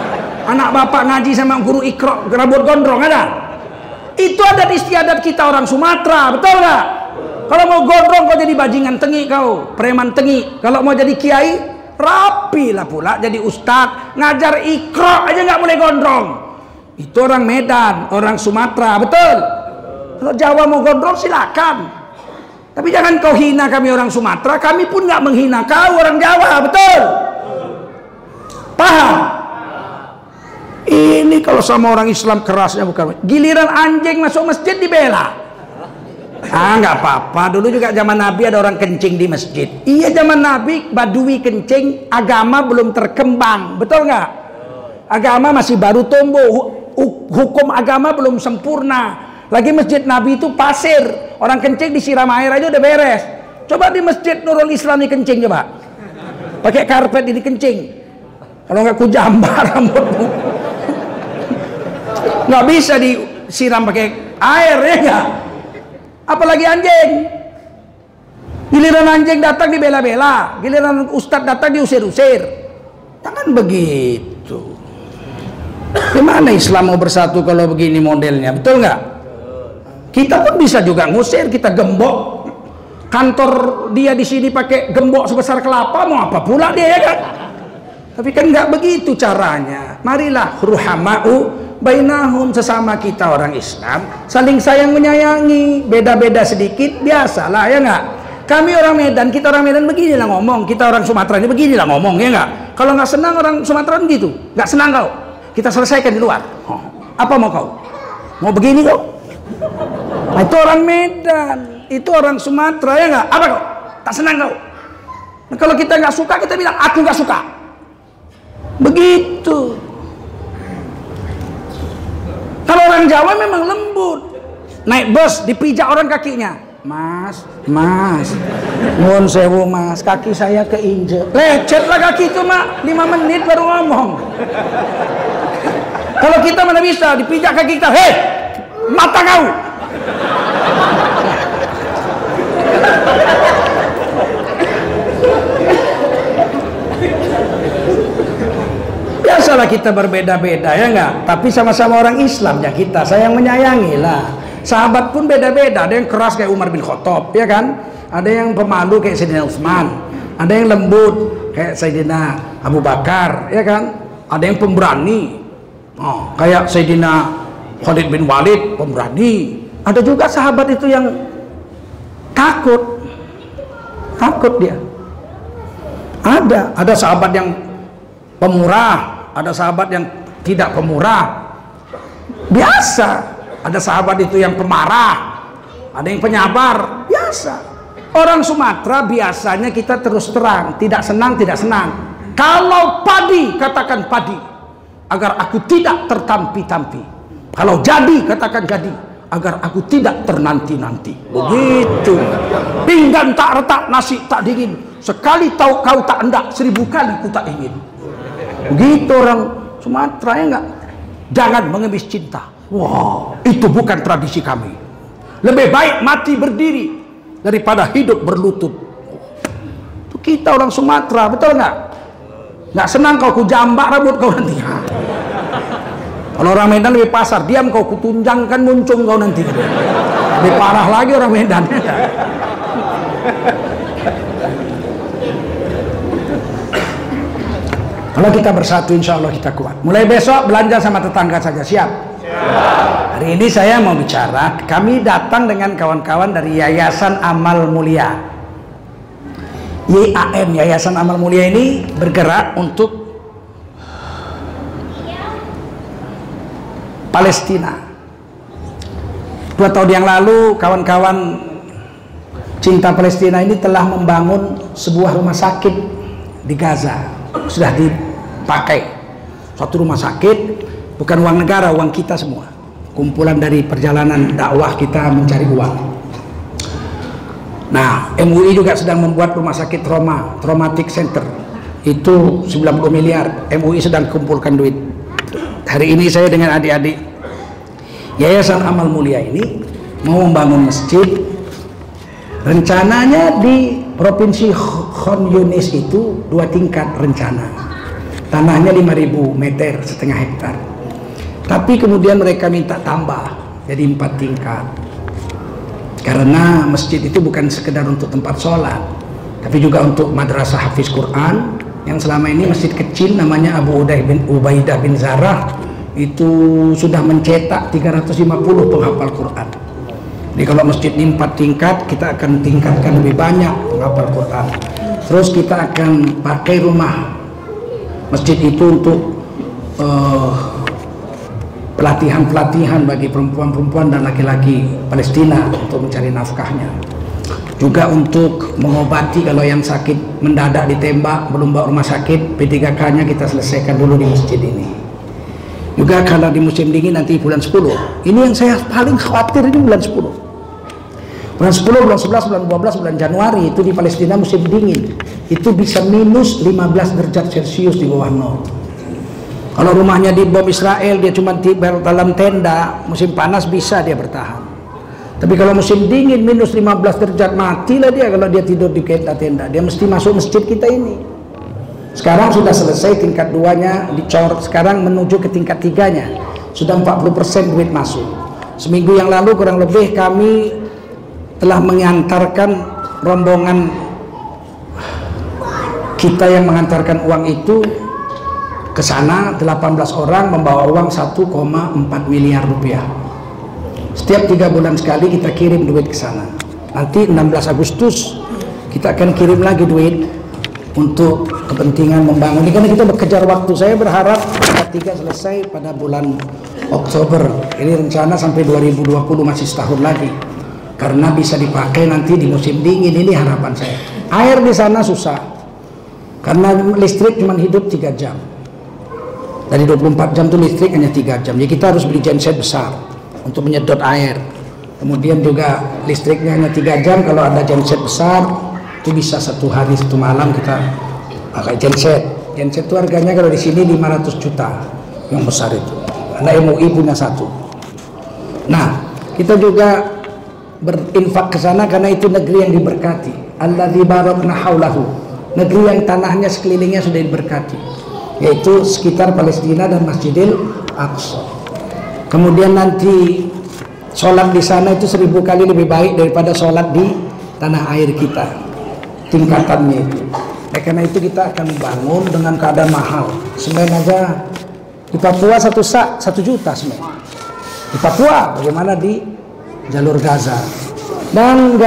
[laughs] Anak bapak ngaji sama guru ikro rambut gondrong ada? Itu ada di istiadat kita orang Sumatera, betul nggak? Kalau mau gondrong kau jadi bajingan tengi kau, preman tengi. Kalau mau jadi kiai, rapi lah pula jadi ustadz ngajar ikro aja nggak boleh gondrong itu orang Medan orang Sumatera betul kalau Jawa mau gondrong silakan. Tapi jangan kau hina kami orang Sumatera, kami pun nggak menghina kau orang Jawa, betul? Paham? Ini kalau sama orang Islam kerasnya bukan. Giliran anjing masuk masjid dibela. Ah nggak apa-apa. Dulu juga zaman Nabi ada orang kencing di masjid. Iya zaman Nabi badui kencing, agama belum terkembang, betul nggak? Agama masih baru tumbuh, hukum agama belum sempurna. Lagi masjid Nabi itu pasir. Orang kencing disiram air aja udah beres. Coba di masjid Nurul Islam kencing coba. Pakai karpet ini kencing. Kalau nggak ku jambar rambutmu. Nggak bisa disiram pakai air ya nggak? Apalagi anjing. Giliran anjing datang dibela-bela, giliran ustadz datang diusir-usir. Jangan begitu. Gimana Islam mau bersatu kalau begini modelnya? Betul nggak? Kita pun bisa juga ngusir, kita gembok. kantor dia di sini pakai gembok sebesar kelapa mau apa pula dia ya kan tapi kan nggak begitu caranya marilah ruhamau bainahum sesama kita orang Islam saling sayang menyayangi beda-beda sedikit biasalah ya nggak? Kami orang Medan kita orang Medan beginilah ngomong kita orang Sumatera ini beginilah ngomong ya nggak? Kalau nggak senang orang Sumatera gitu nggak senang kau. Kita selesaikan di luar. Oh, apa mau kau? Mau begini kau? Nah, itu orang Medan itu orang Sumatera ya nggak? Apa kau? Tak senang kau. Nah, kalau kita nggak suka kita bilang aku nggak suka. Begitu kalau orang Jawa memang lembut. Naik bus dipijak orang kakinya. Mas mas mohon sewu mas. Kaki saya keinjek. Lecet lah kaki itu mak. 5 menit baru ngomong. Kalau kita mana bisa dipijak kaki kita. Hei mata kau Biasalah kita berbeda-beda ya enggak, tapi sama-sama orang Islam ya kita, sayang menyayangi lah. Sahabat pun beda-beda, ada yang keras kayak Umar bin Khattab, ya kan? Ada yang pemalu kayak Sayyidina Utsman, ada yang lembut kayak Sayyidina Abu Bakar, ya kan? Ada yang pemberani, oh, kayak Sayyidina Khalid bin Walid, pemberani. Ada juga sahabat itu yang takut, takut dia ada ada sahabat yang pemurah ada sahabat yang tidak pemurah. Biasa. Ada sahabat itu yang pemarah. Ada yang penyabar. Biasa. Orang Sumatera biasanya kita terus terang. Tidak senang tidak senang. Kalau padi katakan padi. Agar aku tidak tertampi-tampi. Kalau jadi katakan jadi. Agar aku tidak ternanti-nanti. Begitu. Pinggan tak retak, nasi tak dingin. Sekali tahu kau tak hendak, seribu kali ku tak ingin. Begitu orang Sumatera ya enggak? Jangan mengemis cinta. Wah, itu bukan tradisi kami. Lebih baik mati berdiri daripada hidup berlutut. Itu kita orang Sumatera, betul enggak? Enggak senang kau ku jambak rambut kau nanti. Kalau orang Medan lebih pasar, diam kau kutunjangkan muncung kau nanti. Lebih parah lagi orang Medan. Kalau kita bersatu insya Allah kita kuat. Mulai besok belanja sama tetangga saja, siap? Siap. Hari ini saya mau bicara, kami datang dengan kawan-kawan dari Yayasan Amal Mulia. YAM, Yayasan Amal Mulia ini bergerak untuk Palestina. Dua tahun yang lalu kawan-kawan cinta Palestina ini telah membangun sebuah rumah sakit di Gaza. Sudah dipakai. Suatu rumah sakit bukan uang negara, uang kita semua. Kumpulan dari perjalanan dakwah kita mencari uang. Nah, MUI juga sedang membuat rumah sakit trauma, traumatic center. Itu 90 miliar. MUI sedang kumpulkan duit hari ini saya dengan adik-adik Yayasan Amal Mulia ini mau membangun masjid rencananya di Provinsi Khan Yunis itu dua tingkat rencana tanahnya 5000 meter setengah hektar tapi kemudian mereka minta tambah jadi empat tingkat karena masjid itu bukan sekedar untuk tempat sholat tapi juga untuk madrasah hafiz Quran yang selama ini masjid kecil namanya Abu Uday bin Ubaidah bin Zarah itu sudah mencetak 350 penghafal Quran. Jadi kalau masjid ini empat tingkat, kita akan tingkatkan lebih banyak penghafal Quran. Terus kita akan pakai rumah masjid itu untuk pelatihan-pelatihan uh, bagi perempuan-perempuan dan laki-laki Palestina untuk mencari nafkahnya. Juga untuk mengobati kalau yang sakit mendadak ditembak belum bawa rumah sakit P3K nya kita selesaikan dulu di masjid ini. Juga kalau di musim dingin nanti bulan 10 ini yang saya paling khawatir ini bulan 10 bulan 10, bulan 11, bulan 12, bulan Januari itu di Palestina musim dingin itu bisa minus 15 derajat celcius di bawah nol kalau rumahnya di bom Israel dia cuma dalam tenda musim panas bisa dia bertahan tapi kalau musim dingin minus 15 derajat matilah dia kalau dia tidur di tenda-tenda. Dia mesti masuk masjid kita ini. Sekarang sudah selesai tingkat duanya dicor. Sekarang menuju ke tingkat tiganya. Sudah 40% duit masuk. Seminggu yang lalu kurang lebih kami telah mengantarkan rombongan kita yang mengantarkan uang itu ke sana. 18 orang membawa uang 1,4 miliar rupiah. Setiap tiga bulan sekali kita kirim duit ke sana. Nanti 16 Agustus kita akan kirim lagi duit untuk kepentingan membangun. Ini karena kita bekerja waktu. Saya berharap tiga selesai pada bulan Oktober. Ini rencana sampai 2020 masih setahun lagi karena bisa dipakai nanti di musim dingin ini harapan saya. Air di sana susah. Karena listrik cuma hidup 3 jam. Dari 24 jam itu listrik hanya 3 jam. Jadi kita harus beli genset besar untuk menyedot air. Kemudian juga listriknya hanya 3 jam. Kalau ada genset besar itu bisa satu hari satu malam kita pakai genset. Genset itu harganya kalau di sini 500 juta yang besar itu. Karena MUI punya satu. Nah kita juga berinfak ke sana karena itu negeri yang diberkati alladzi barakna haulahu negeri yang tanahnya sekelilingnya sudah diberkati yaitu sekitar Palestina dan Masjidil Aqsa. Kemudian nanti sholat di sana itu seribu kali lebih baik daripada sholat di tanah air kita tingkatannya itu. Nah, karena itu kita akan bangun dengan keadaan mahal. Semen aja di Papua satu sak satu juta semen. Di Papua bagaimana di jalur Gaza. Dan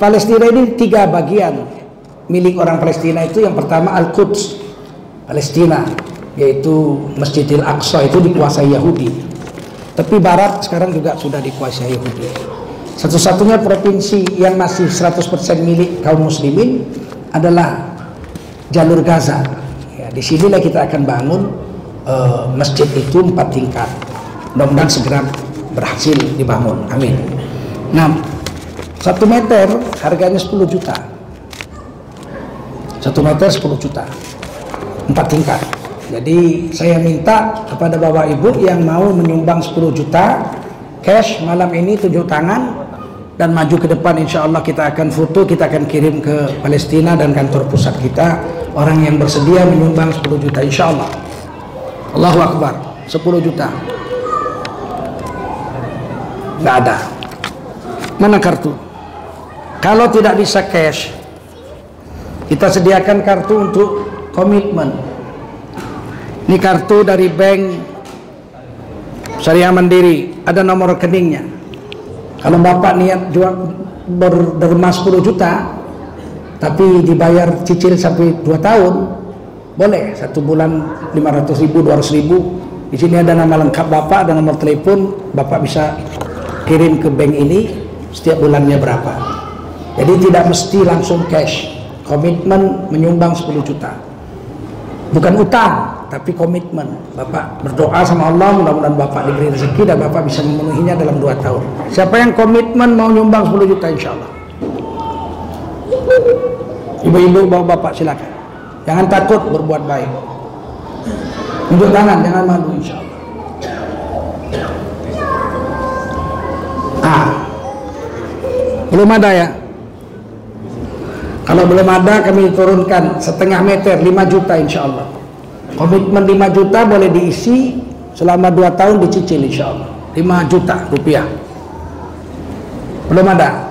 Palestina ini tiga bagian milik orang Palestina itu. Yang pertama Al-Quds Palestina yaitu Masjidil Aqsa itu dikuasai Yahudi. Tapi Barat sekarang juga sudah dikuasai Yahudi. Satu-satunya provinsi yang masih 100% milik kaum muslimin adalah jalur Gaza. Ya, di sinilah kita akan bangun uh, masjid itu empat tingkat. Mudah-mudahan segera berhasil dibangun. Amin. Nah satu meter harganya 10 juta. Satu meter 10 juta. Empat tingkat. Jadi saya minta kepada bapak ibu yang mau menyumbang 10 juta cash malam ini tujuh tangan dan maju ke depan insya Allah kita akan foto kita akan kirim ke Palestina dan kantor pusat kita. Orang yang bersedia menyumbang 10 juta insya Allah. Allahu Akbar. 10 juta nggak ada. Mana kartu? Kalau tidak bisa cash kita sediakan kartu untuk komitmen. Ini kartu dari bank syariah mandiri. Ada nomor rekeningnya. Kalau bapak niat jual berderma 10 juta tapi dibayar cicil sampai 2 tahun boleh. Satu bulan 500 ribu 200 ribu. Di sini ada nama lengkap bapak ada nomor telepon bapak bisa kirim ke bank ini setiap bulannya berapa? Jadi tidak mesti langsung cash. Komitmen menyumbang 10 juta. Bukan utang tapi komitmen. Bapak berdoa sama Allah mudah-mudahan Bapak diberi rezeki dan Bapak bisa memenuhinya dalam dua tahun. Siapa yang komitmen mau nyumbang 10 juta insya Allah. Ibu-ibu bawa Bapak silakan. Jangan takut berbuat baik. Untuk tangan jangan malu insya Allah belum ada ya kalau belum ada kami turunkan setengah meter 5 juta insya Allah. Komitmen 5 juta boleh diisi selama 2 tahun dicicil insya Allah. 5 juta rupiah. Belum ada.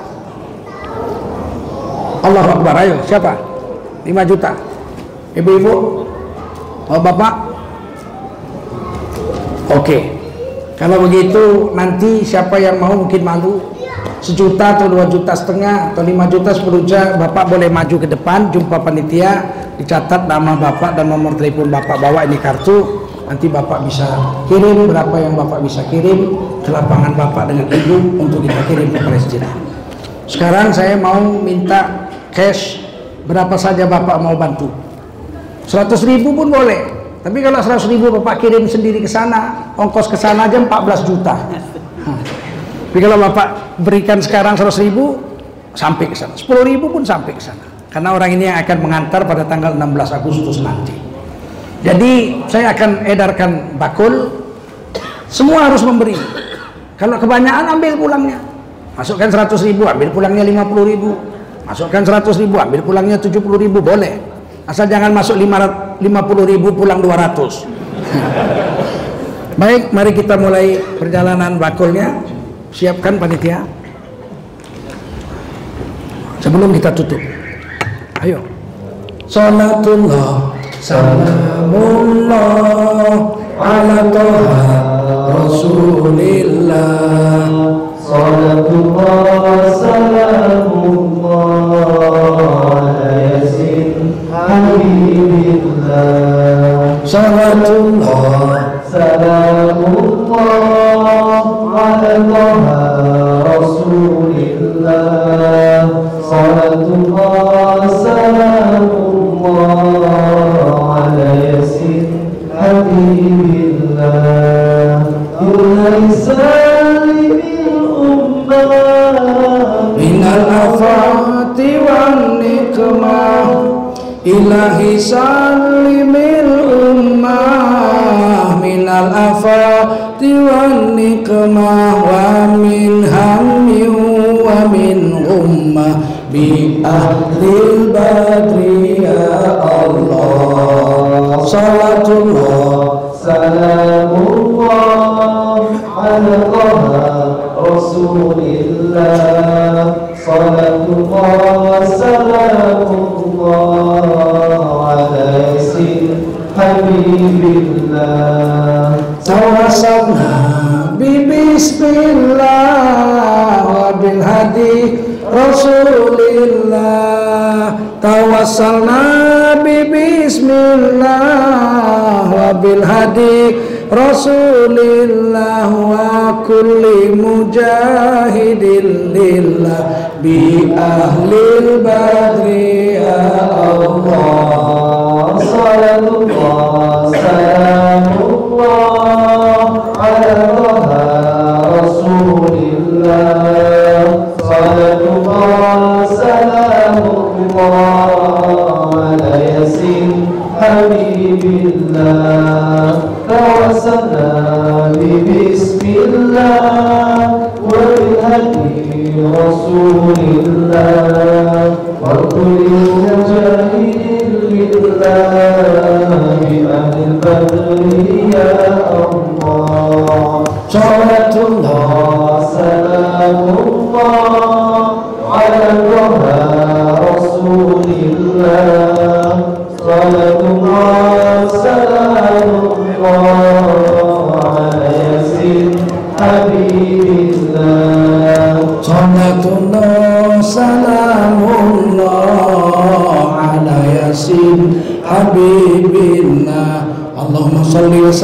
Allah Akbar, ayo siapa? 5 juta. Ibu-ibu? Oh bapak? Oke. Kalau begitu nanti siapa yang mau mungkin malu sejuta atau dua juta setengah atau lima juta sepuluh juta bapak boleh maju ke depan. Jumpa panitia dicatat nama bapak dan nomor telepon bapak. Bawa ini kartu nanti bapak bisa kirim berapa yang bapak bisa kirim ke lapangan bapak dengan ibu untuk kita kirim ke Palestina sekarang saya mau minta cash. Berapa saja bapak mau bantu? 100 ribu pun boleh. Tapi kalau 100 ribu bapak kirim sendiri ke sana ongkos ke sana aja 14 juta [laughs] tapi kalau Bapak berikan sekarang 100 ribu, sampai ke sana. 10 ribu pun sampai ke sana. Karena orang ini yang akan mengantar pada tanggal 16 Agustus nanti. Jadi saya akan edarkan bakul, semua harus memberi. Kalau kebanyakan ambil pulangnya. Masukkan 100 ribu, ambil pulangnya 50 ribu. Masukkan 100 ribu, ambil pulangnya 70 ribu, boleh. Asal jangan masuk 50 ribu pulang 200. [laughs] Baik, mari kita mulai perjalanan bakulnya. Siapkan panitia. sebelum kita tutup ayo. Salatullah salamullah ala toha rasulillah. Salatullah salamullah yasin habibillah salatullah rasulillah wa kulli mujahidin lillah bi ahlil badri ya Allah. Salatullah salamullah ala rasulillah. Salatullah salamullah ala yasin habibillah tawassalna bi bismillah wa bil hadi rasulillah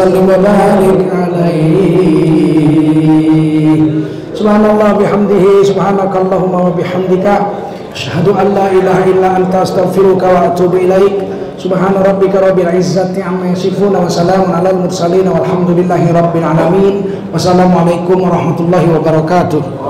salli wa sallim wa barik alaihi Subhanallah bihamdihi subhanakallahumma wa bihamdika Asyhadu an la ilaha illa anta astaghfiruka wa atubu ilaik Subhana rabbika rabbil izzati amma yasifun wa salamun alal mursalin walhamdulillahi rabbil alamin Wassalamualaikum warahmatullahi wabarakatuh